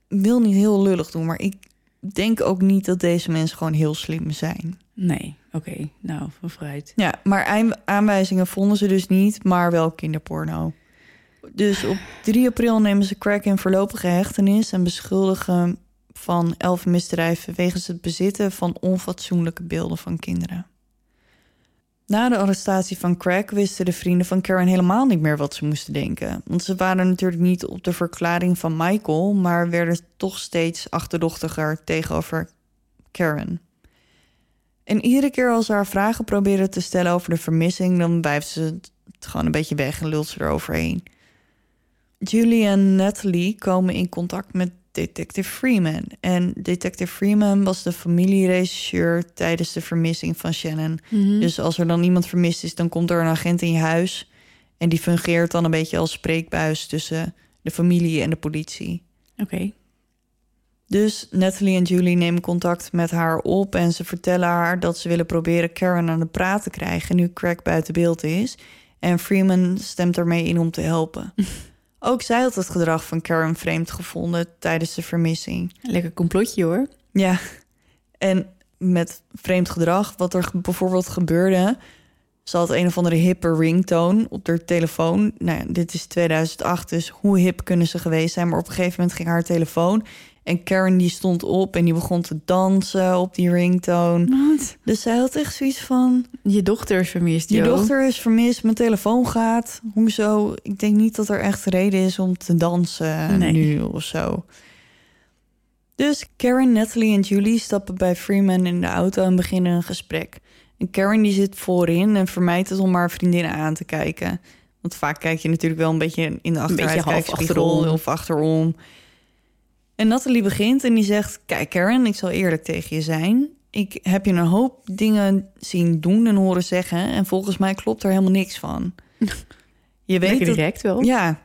wil niet heel lullig doen, maar ik denk ook niet dat deze mensen gewoon heel slim zijn. Nee, oké. Nou, van vooruit. Ja, maar aan- aanwijzingen vonden ze dus niet, maar wel kinderporno. Dus op 3 april nemen ze Craig in voorlopige hechtenis en beschuldigen van elf misdrijven wegens het bezitten van onfatsoenlijke beelden van kinderen. Na de arrestatie van Craig wisten de vrienden van Karen helemaal niet meer wat ze moesten denken. Want ze waren natuurlijk niet op de verklaring van Michael, maar werden toch steeds achterdochtiger tegenover Karen. En iedere keer als ze haar vragen proberen te stellen over de vermissing, dan blijft ze het gewoon een beetje weg en lult ze eroverheen. Julie en Natalie komen in contact met Detective Freeman. En Detective Freeman was de familieregisseur tijdens de vermissing van Shannon. Dus als er dan iemand vermist is, dan komt er een agent in je huis. En die fungeert dan een beetje als spreekbuis tussen de familie en de politie. Oké. Dus Natalie en Julie nemen contact met haar op en ze vertellen haar dat ze willen proberen Karen aan de praat te krijgen nu Craig buiten beeld is. En Freeman stemt ermee in om te helpen. Ook zij had het gedrag van Karen vreemd gevonden tijdens de vermissing. Lekker complotje hoor. Ja, en met vreemd gedrag, wat er bijvoorbeeld gebeurde. Ze had een of andere hippe ringtone op haar telefoon. Nou dit is 2008, dus hoe hip kunnen ze geweest zijn? Maar op een gegeven moment ging haar telefoon. En Karen die stond op en die begon te dansen op die ringtone. Wat? Dus zij had echt zoiets van... Je dochter is vermist, Je dochter is vermist, mijn telefoon gaat. Hoezo? Ik denk niet dat er echt reden is om te dansen Nee. nu of zo. Dus Karen, Natalie en Julie stappen bij Freeman in de auto en beginnen een gesprek. En Karen die zit voorin en vermijdt het om haar vriendinnen aan te kijken. Want vaak kijk je natuurlijk wel een beetje in de achteruitkijkspiegel of achterom. En Natalie begint en die zegt... Kijk Karen, ik zal eerlijk tegen je zijn. Ik heb je een hoop dingen zien doen en horen zeggen... en volgens mij klopt er helemaal niks van. Je weet dat, direct wel. ja,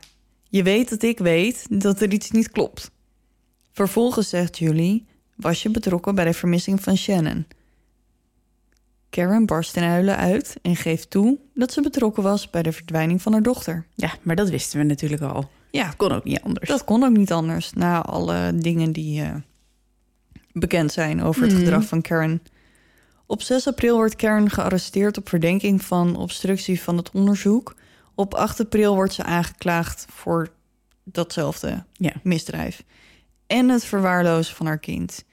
je weet dat ik weet dat er iets niet klopt. Vervolgens zegt Julie: Was je betrokken bij de vermissing van Shannon? Karen barst in huilen uit en geeft toe dat ze betrokken was bij de verdwijning van haar dochter. Ja, maar dat wisten we natuurlijk al. Ja, Kon ook niet anders. dat kon ook niet anders na alle dingen die eh, bekend zijn over het gedrag van Karen. Op 6 april wordt Karen gearresteerd op verdenking van obstructie van het onderzoek. Op 8 april wordt ze aangeklaagd voor datzelfde Ja. misdrijf. En het verwaarlozen van haar kind.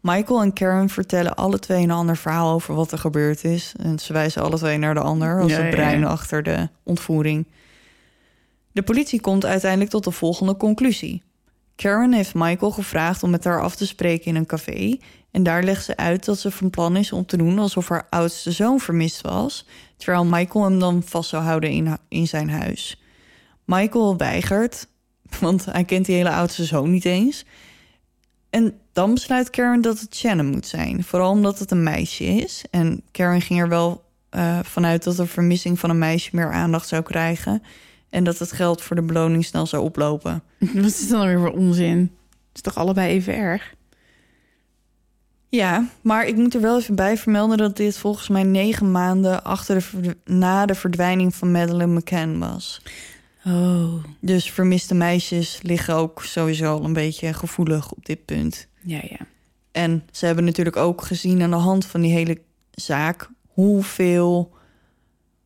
Michael en Karen vertellen alle twee een ander verhaal over wat er gebeurd is. En ze wijzen alle twee naar de ander als Ja, het brein ja. achter de ontvoering. De politie komt uiteindelijk tot de volgende conclusie. Karen heeft Michael gevraagd om met haar af te spreken in een café. En daar legt ze uit dat ze van plan is om te doen alsof haar oudste zoon vermist was. Terwijl Michael hem dan vast zou houden in, in zijn huis. Michael weigert, want hij kent die hele oudste zoon niet eens. En dan besluit Karen dat het Shannon moet zijn. Vooral omdat het een meisje is. En Karen ging er wel eh, vanuit dat de vermissing van een meisje meer aandacht zou krijgen. En dat het geld voor de beloning snel zou oplopen. Wat is dan weer voor onzin? Het is toch allebei even erg? Ja, maar ik moet er wel even bij vermelden dat dit volgens mij negen maanden achter de na de verdwijning van Madeleine McCann was. Oh, Dus vermiste meisjes liggen ook sowieso al een beetje gevoelig op dit punt. ja, ja. En ze hebben natuurlijk ook gezien aan de hand van die hele zaak hoeveel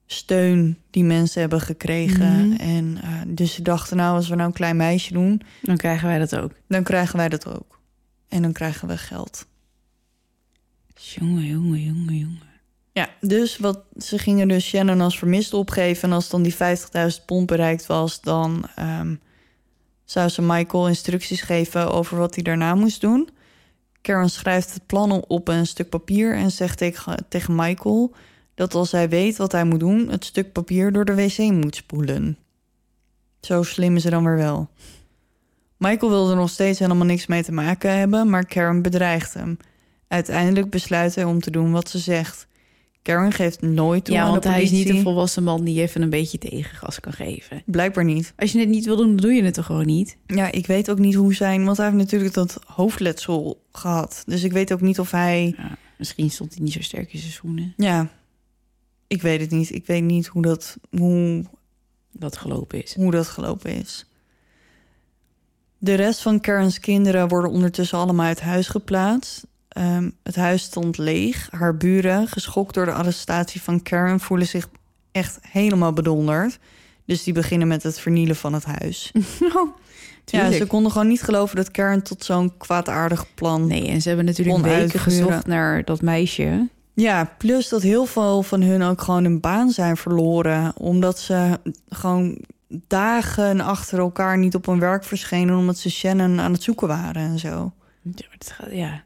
steun die mensen hebben gekregen. Mhm. En eh, dus ze dachten, nou, als we nou een klein meisje doen, Dan krijgen wij dat ook. dan krijgen wij dat ook. En dan krijgen we geld. Jongen, jongen, jongen, jongen. Ja, dus wat, ze gingen dus Shannon als vermist opgeven. En als dan die 50.000 pond bereikt was, dan ehm, zou ze Michael instructies geven over wat hij daarna moest doen. Karen schrijft het plan op een stuk papier en zegt tegen, tegen Michael dat als hij weet wat hij moet doen, het stuk papier door de wc moet spoelen. Zo slim is ze dan weer wel. Michael wilde er nog steeds helemaal niks mee te maken hebben, maar Karen bedreigt hem. Uiteindelijk besluit hij om te doen wat ze zegt. Karen geeft nooit toe Ja, aan want de hij is niet een volwassen man die even een beetje tegengas kan geven. Blijkbaar niet. Als je het niet wil doen, dan doe je het toch gewoon niet? Ja, ik weet ook niet hoe zijn... Want hij heeft natuurlijk dat hoofdletsel gehad. Dus ik weet ook niet of hij... Ja, misschien stond hij niet zo sterk in zijn schoenen. Ja, ik weet het niet. Ik weet niet hoe dat, hoe, Wat gelopen is. hoe dat gelopen is. De rest van Karen's kinderen worden ondertussen allemaal uit huis geplaatst. Ehm, het huis stond leeg. Haar buren, geschokt door de arrestatie van Karen, voelen zich echt helemaal bedonderd. Dus die beginnen met het vernielen van het huis. Ja, Tuurlijk. ze konden gewoon niet geloven dat Karen tot zo'n kwaadaardig plan. Nee, en ze hebben natuurlijk weken gezocht naar dat meisje. Ja, plus dat heel veel van hun ook gewoon hun baan zijn verloren. Omdat ze gewoon dagen achter elkaar niet op hun werk verschenen. Omdat ze Shannon aan het zoeken waren en zo. Ja,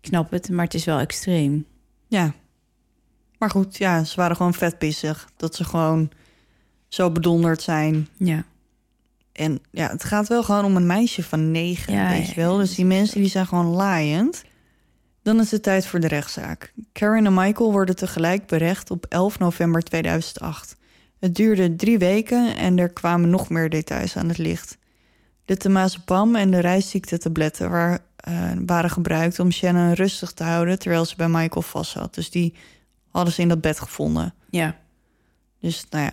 ik snap het, maar het is wel extreem. Ja. Maar goed, ja, ze waren gewoon vet pissig. Dat ze gewoon zo bedonderd zijn. Ja. En ja, het gaat wel gewoon om een meisje van negen, Ja, weet je wel. Dus die mensen die zijn gewoon laaiend. Dan is het tijd voor de rechtszaak. Karen en Michael worden tegelijk berecht op 11 november 2008. Het duurde drie weken en er kwamen nog meer details aan het licht. De temazepam en de reisziektetabletten waar, eh, waren gebruikt om Shannon rustig te houden terwijl ze bij Michael vast zat. Dus die hadden ze in dat bed gevonden. Ja. Dus nou ja,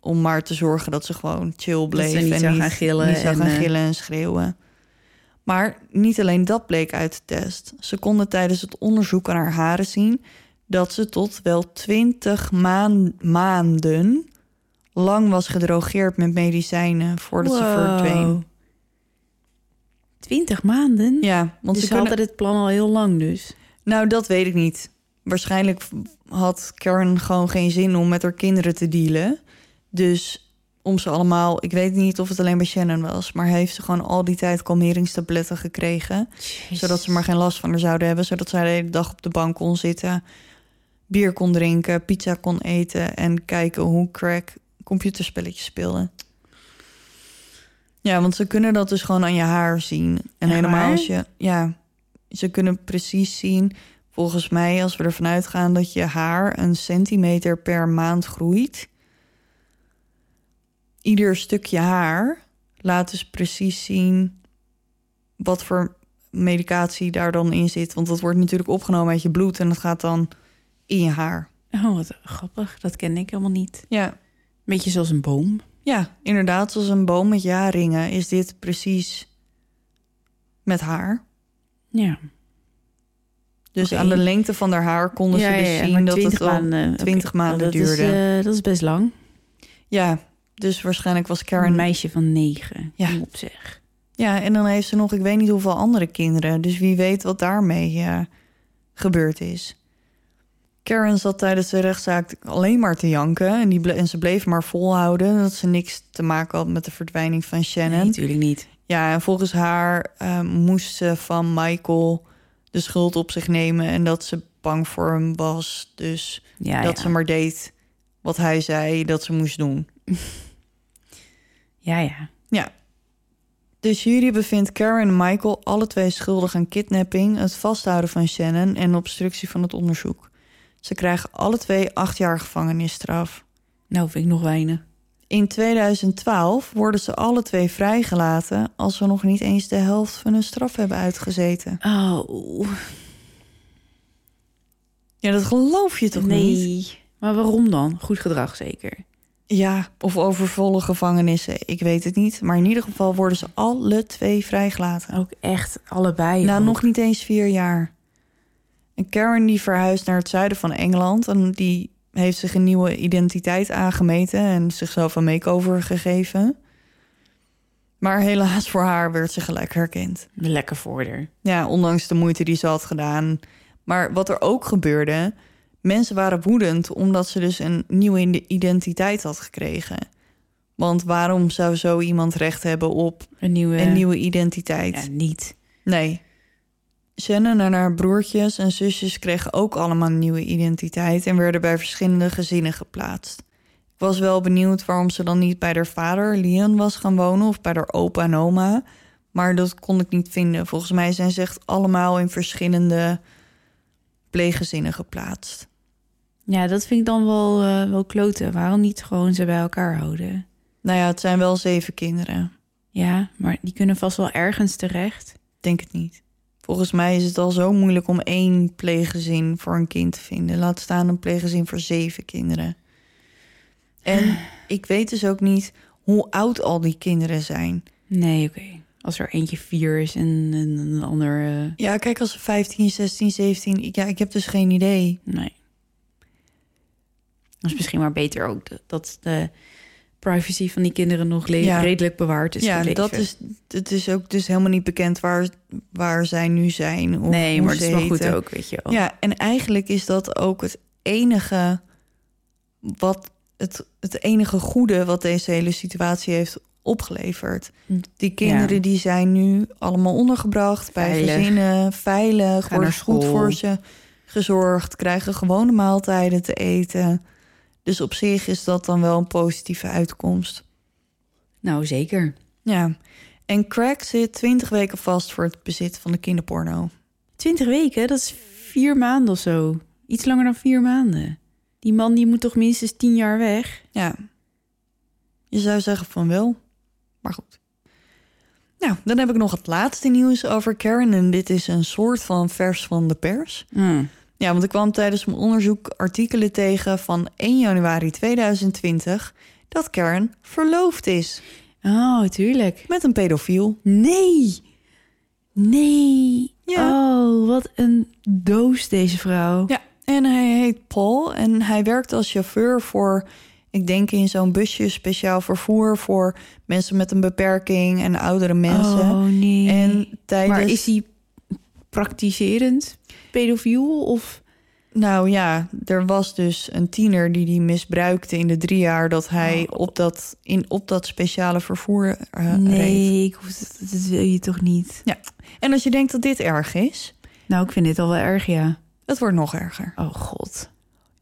om maar te zorgen dat ze gewoon chill bleef. ze niet en zou niet, gaan gillen Niet zou en, gaan eh, gillen en schreeuwen. Maar niet alleen dat bleek uit de test. Ze konden tijdens het onderzoek aan haar haren zien... dat ze tot wel 20 maan- maanden lang was gedrogeerd met medicijnen... voordat ze verdween. 20 maanden? Ja, want Want ze ze kunnen... hadden dit plan al heel lang dus. Nou, dat weet ik niet. Waarschijnlijk had Karen gewoon geen zin om met haar kinderen te dealen. Dus om ze allemaal... Ik weet niet of het alleen bij Shannon was... maar heeft ze gewoon al die tijd kalmeringstabletten gekregen... zodat ze maar geen last van haar zouden hebben... zodat zij de hele dag op de bank kon zitten... bier kon drinken, pizza kon eten... en kijken hoe crack computerspelletjes speelde. Ja, want ze kunnen dat dus gewoon aan je haar zien. En helemaal als je... Ja, ze kunnen precies zien... Volgens mij, als we ervan uitgaan dat je haar een centimeter per maand groeit... ieder stukje haar laat dus precies zien wat voor medicatie daar dan in zit. Want dat wordt natuurlijk opgenomen uit je bloed en dat gaat dan in je haar. Oh, wat grappig. Dat ken ik helemaal niet. Ja, Beetje zoals een boom. ja inderdaad, zoals een boom met jaarringen is dit precies met haar. Ja. Dus aan de lengte van haar haar konden ze dus zien dat het al maanden, 20 oké. maanden dat duurde. Is, eh, dat is best lang. Ja, dus waarschijnlijk was Een Karen... meisje van negen. Ja. Op zeg. Ja, en dan heeft ze nog, ik weet niet hoeveel andere kinderen. Dus wie weet wat daarmee eh, gebeurd is. Karen zat tijdens de rechtszaak alleen maar te janken. En, die ble- en ze bleef maar volhouden dat ze niks te maken had met de verdwijning van Shannon. Nee, natuurlijk niet. Ja, en volgens haar eh, moest ze van Michael de schuld op zich nemen. En dat ze bang voor hem was. Dus Ja, dat ja. ze maar deed wat hij zei dat ze moest doen. ja, ja. Ja. De jury bevindt Karen en Michael alle twee schuldig aan kidnapping, het vasthouden van Shannon en obstructie van het onderzoek. Ze krijgen alle twee acht jaar gevangenisstraf. Nou, vind ik nog weinig. In 2012 worden ze alle twee vrijgelaten als ze nog niet eens de helft van hun straf hebben uitgezeten. Oh, Ja, dat geloof je toch niet? nee. Maar waarom dan? Goed gedrag zeker. Ja, of overvolle gevangenissen, ik weet het niet. Maar in ieder geval worden ze alle twee vrijgelaten. Ook echt allebei. Nou, nog niet eens vier jaar. En Karen die verhuist naar het zuiden van Engeland. En die heeft zich een nieuwe identiteit aangemeten en zichzelf een makeover gegeven. Maar helaas voor haar werd ze gelijk herkend. Lekker voor haar. Ja, ondanks de moeite die ze had gedaan. Maar wat er ook gebeurde, mensen waren woedend omdat ze dus een nieuwe identiteit had gekregen. Want waarom zou zo iemand recht hebben op Een nieuwe... een nieuwe identiteit? Ja, niet. Nee. Shannon en haar broertjes en zusjes kregen ook allemaal een nieuwe identiteit en werden bij verschillende gezinnen geplaatst. Ik was wel benieuwd waarom ze dan niet bij haar vader, Leon, was gaan wonen of bij haar opa en oma. Maar dat kon ik niet vinden. Volgens mij zijn ze echt allemaal in verschillende pleeggezinnen geplaatst. Ja, dat vind ik dan wel, eh, wel kloten. Waarom niet gewoon ze bij elkaar houden? Nou ja, het zijn wel zeven kinderen. Ja, maar die kunnen vast wel ergens terecht. Denk het niet. Volgens mij is het al zo moeilijk om één pleeggezin voor een kind te vinden. Laat staan een pleeggezin voor zeven kinderen. En ik weet dus ook niet hoe oud al die kinderen zijn. Nee, oké. Als er eentje vier is en, en een ander... eh, Ja, kijk, als ze 15, 16, 17... ik- Ja, ik heb dus geen idee. nee. Dat is misschien maar beter ook dat- de privacy van die kinderen nog Ja. redelijk bewaard is ja, dat is, het is ook dus helemaal niet bekend waar, waar zij nu zijn. Of Nee, maar het is wel goed ook, weet je wel. Ja, en eigenlijk is dat ook het enige wat het, het enige goede wat deze hele situatie heeft opgeleverd. Die kinderen Ja. die zijn nu allemaal ondergebracht bij gezinnen, veilig, naar goed voor ze gezorgd, krijgen gewone maaltijden te eten. Dus op zich is dat dan wel een positieve uitkomst. Nou, zeker. Ja. En Craig zit 20 weken vast voor het bezit van de kinderporno. Twintig weken, dat is vier maanden of zo. Iets langer dan vier maanden. Die man die moet toch minstens tien jaar weg? Ja. Je zou zeggen van wel. Maar goed. Nou, dan heb ik nog het laatste nieuws over Karen. En dit is een soort van vers van de pers. Hmm. Ja, want ik kwam tijdens mijn onderzoek artikelen tegen van 1 januari 2020... dat Karen verloofd is Oh, tuurlijk. met een pedofiel. Nee. Nee. Ja. Oh, wat een doos deze vrouw. Ja, en hij heet Paul en hij werkt als chauffeur voor... ik denk in zo'n busje speciaal vervoer... voor mensen met een beperking en oudere mensen. Oh, nee. En tijdens... Maar is hij praktiserend pedofiel of... Nou ja, er was dus een tiener die die misbruikte in de drie jaar dat hij Oh. op, dat, in, op dat speciale vervoer eh, reed. nee, ik hoef dat, dat wil je toch niet? En als je denkt dat dit erg is, Nou, ik vind dit al wel erg, ja. het wordt nog erger. Oh god.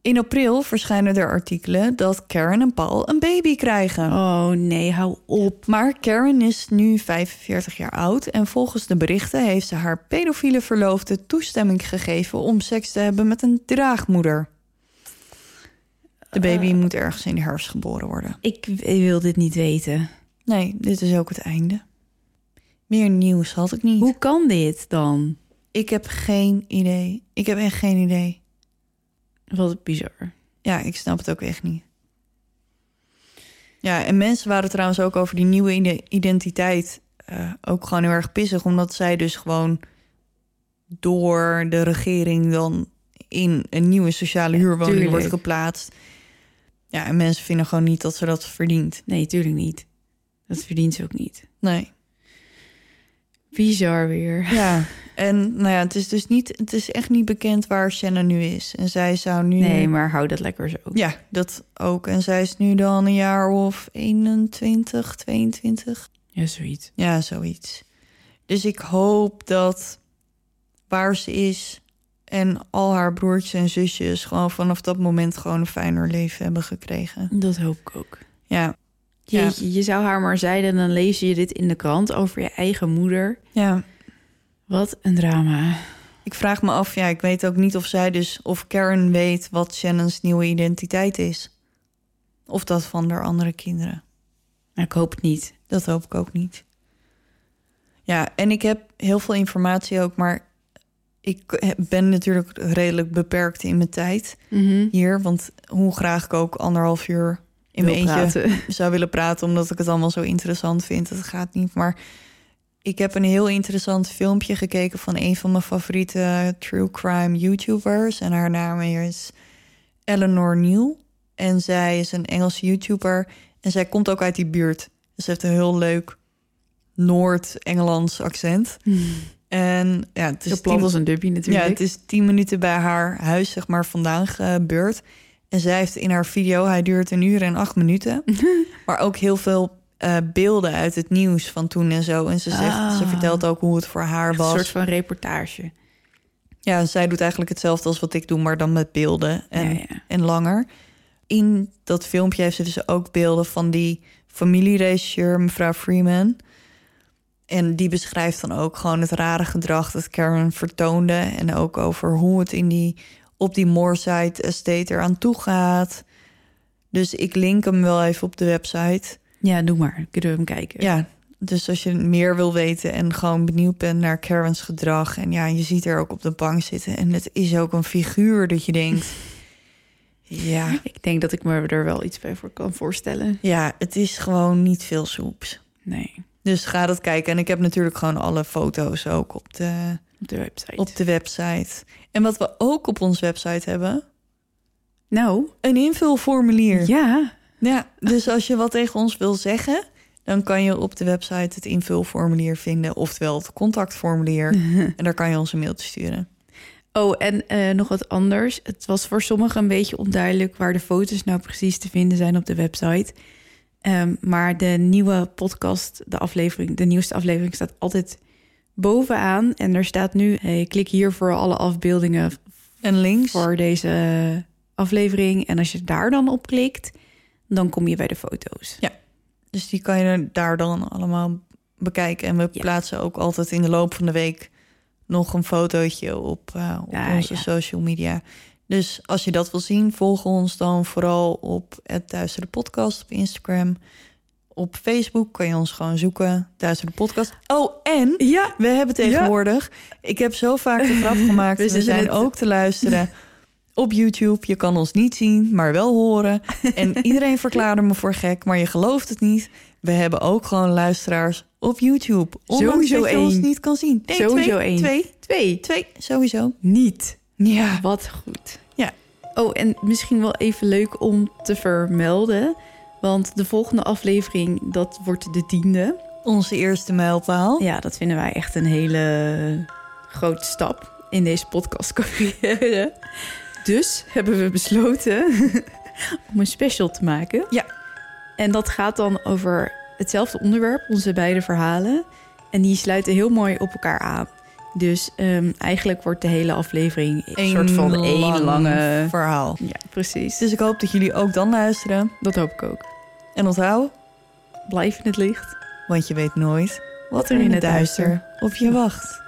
In april verschijnen er artikelen dat Karen en Paul een baby krijgen. Oh nee, hou op. Maar Karen is nu 45 jaar oud en volgens de berichten heeft ze haar pedofiele verloofde toestemming gegeven om seks te hebben met een draagmoeder. De baby moet ergens in de herfst geboren worden. Ik wil dit niet weten. Nee, dit is ook het einde. Meer nieuws had ik niet. Hoe kan dit dan? Ik heb geen idee. Ik heb echt geen idee. Wat bizar. Ja, ik snap het ook echt niet. Ja, en mensen waren trouwens ook over die nieuwe ide- identiteit eh, ook gewoon heel erg pissig, omdat zij dus gewoon door de regering dan in een nieuwe sociale huurwoning wordt geplaatst. Ja, en mensen vinden gewoon niet dat ze dat verdient. Nee, tuurlijk niet. Dat verdient ze ook niet. Nee. Bizar weer. Ja, en nou ja, het is dus niet, het is echt niet bekend waar Shannon nu is. En zij zou nu. Nee, maar hou dat lekker zo. Ja, dat ook. En zij is nu dan een jaar of 21, 22. Ja, zoiets. Ja, zoiets. Dus ik hoop dat waar ze is en al haar broertjes en zusjes gewoon vanaf dat moment gewoon een fijner leven hebben gekregen. Dat hoop ik ook. Ja, Ja. Je zou haar maar zeiden, dan lees je dit in de krant over je eigen moeder. ja. Wat een drama. Ik vraag me af, ja, ik weet ook niet of zij dus, of Karen weet wat Shannon's nieuwe identiteit is. Of dat van haar andere kinderen. Maar ik hoop het niet. Dat hoop ik ook niet. Ja, en ik heb heel veel informatie ook, maar ik ben natuurlijk redelijk beperkt in mijn tijd hier. Want hoe graag ik ook anderhalf uur in mijn eentje praten. zou willen praten, omdat ik het allemaal zo interessant vind. Dat gaat niet. Maar ik heb een heel interessant filmpje gekeken van een van mijn favoriete true crime YouTubers. En haar naam is Eleanor Neal. En zij is een Engelse YouTuber. En zij komt ook uit die buurt. Dus ze heeft een heel leuk Noord-Engelands accent. En ja, het is Zo plat tien- als een dubje natuurlijk. ja, het is tien minuten bij haar huis, zeg maar, vandaan gebeurd. En zij heeft in haar video, hij duurt een uur en acht minuten. maar ook heel veel eh, beelden uit het nieuws van toen en zo. En ze, zegt, Ah. ze vertelt ook hoe het voor haar was. een soort van reportage. Ja, zij doet eigenlijk hetzelfde als wat ik doe, maar dan met beelden en, Ja, ja. en langer. In dat filmpje heeft ze dus ook beelden van die familieregisseur, mevrouw Freeman. En die beschrijft dan ook gewoon het rare gedrag dat Karen vertoonde. En ook over hoe het in die, op die Moorside Estate eraan toe gaat. Dus ik link hem wel even op de website. Ja, doe maar. Kunnen we hem kijken. Ja, dus als je meer wil weten en gewoon benieuwd bent naar Karen's gedrag. En ja, je ziet er ook op de bank zitten. En het is ook een figuur dat je denkt. Ja, Ik denk dat ik me er wel iets bij voor kan voorstellen. ja, het is gewoon niet veel soeps. Nee, Dus ga dat kijken. En ik heb natuurlijk gewoon alle foto's ook op de, op de website. op de website. En wat we ook op onze website hebben, Nou, een invulformulier. ja. Ja, dus als je wat tegen ons wil zeggen, dan kan je op de website het invulformulier vinden, oftewel het contactformulier. en daar kan je ons een mailtje sturen. Oh, en eh, nog wat anders. Het was voor sommigen een beetje onduidelijk waar de foto's nou precies te vinden zijn op de website. Ehm, maar de nieuwe podcast, de aflevering, de nieuwste aflevering staat altijd bovenaan. En er staat nu, hey, klik hier voor alle afbeeldingen En links, voor deze aflevering. En als je daar dan op klikt, dan kom je bij de foto's. dus die kan je daar dan allemaal bekijken. En we Ja. plaatsen ook altijd in de loop van de week nog een fotootje op, eh, op Ja, onze ja. social media. Dus als je dat wil zien, volg ons dan vooral op het Thuis de Podcast op Instagram. Op Facebook kan je ons gewoon zoeken, Thuis de Podcast. Oh, en Ja, we hebben tegenwoordig... Ik heb zo vaak de grap gemaakt, We we, zijn het- ook te luisteren op YouTube. Je kan ons niet zien, maar wel horen. En iedereen verklaarde me voor gek, maar je gelooft het niet. We hebben ook gewoon luisteraars op YouTube. Ondanks Sowieso dat je ons één. niet kan zien. Nee, Sowieso twee, één. Twee, twee. twee, sowieso. Niet. Ja. Wat goed. Ja. Oh, en misschien wel even leuk om te vermelden. Want de volgende aflevering, dat wordt de tiende. Onze eerste mijlpaal. Ja, dat vinden wij echt een hele grote stap in deze podcastcarrière. Dus hebben we besloten om een special te maken. Ja. En dat gaat dan over hetzelfde onderwerp, onze beide verhalen. En die sluiten heel mooi op elkaar aan. Dus ehm, eigenlijk wordt de hele aflevering een soort van één lang lange... verhaal. Ja, precies. Dus ik hoop dat jullie ook dan luisteren. dat hoop ik ook. En onthoud, Blijf in het licht. want je weet nooit wat er in het duister op je wacht.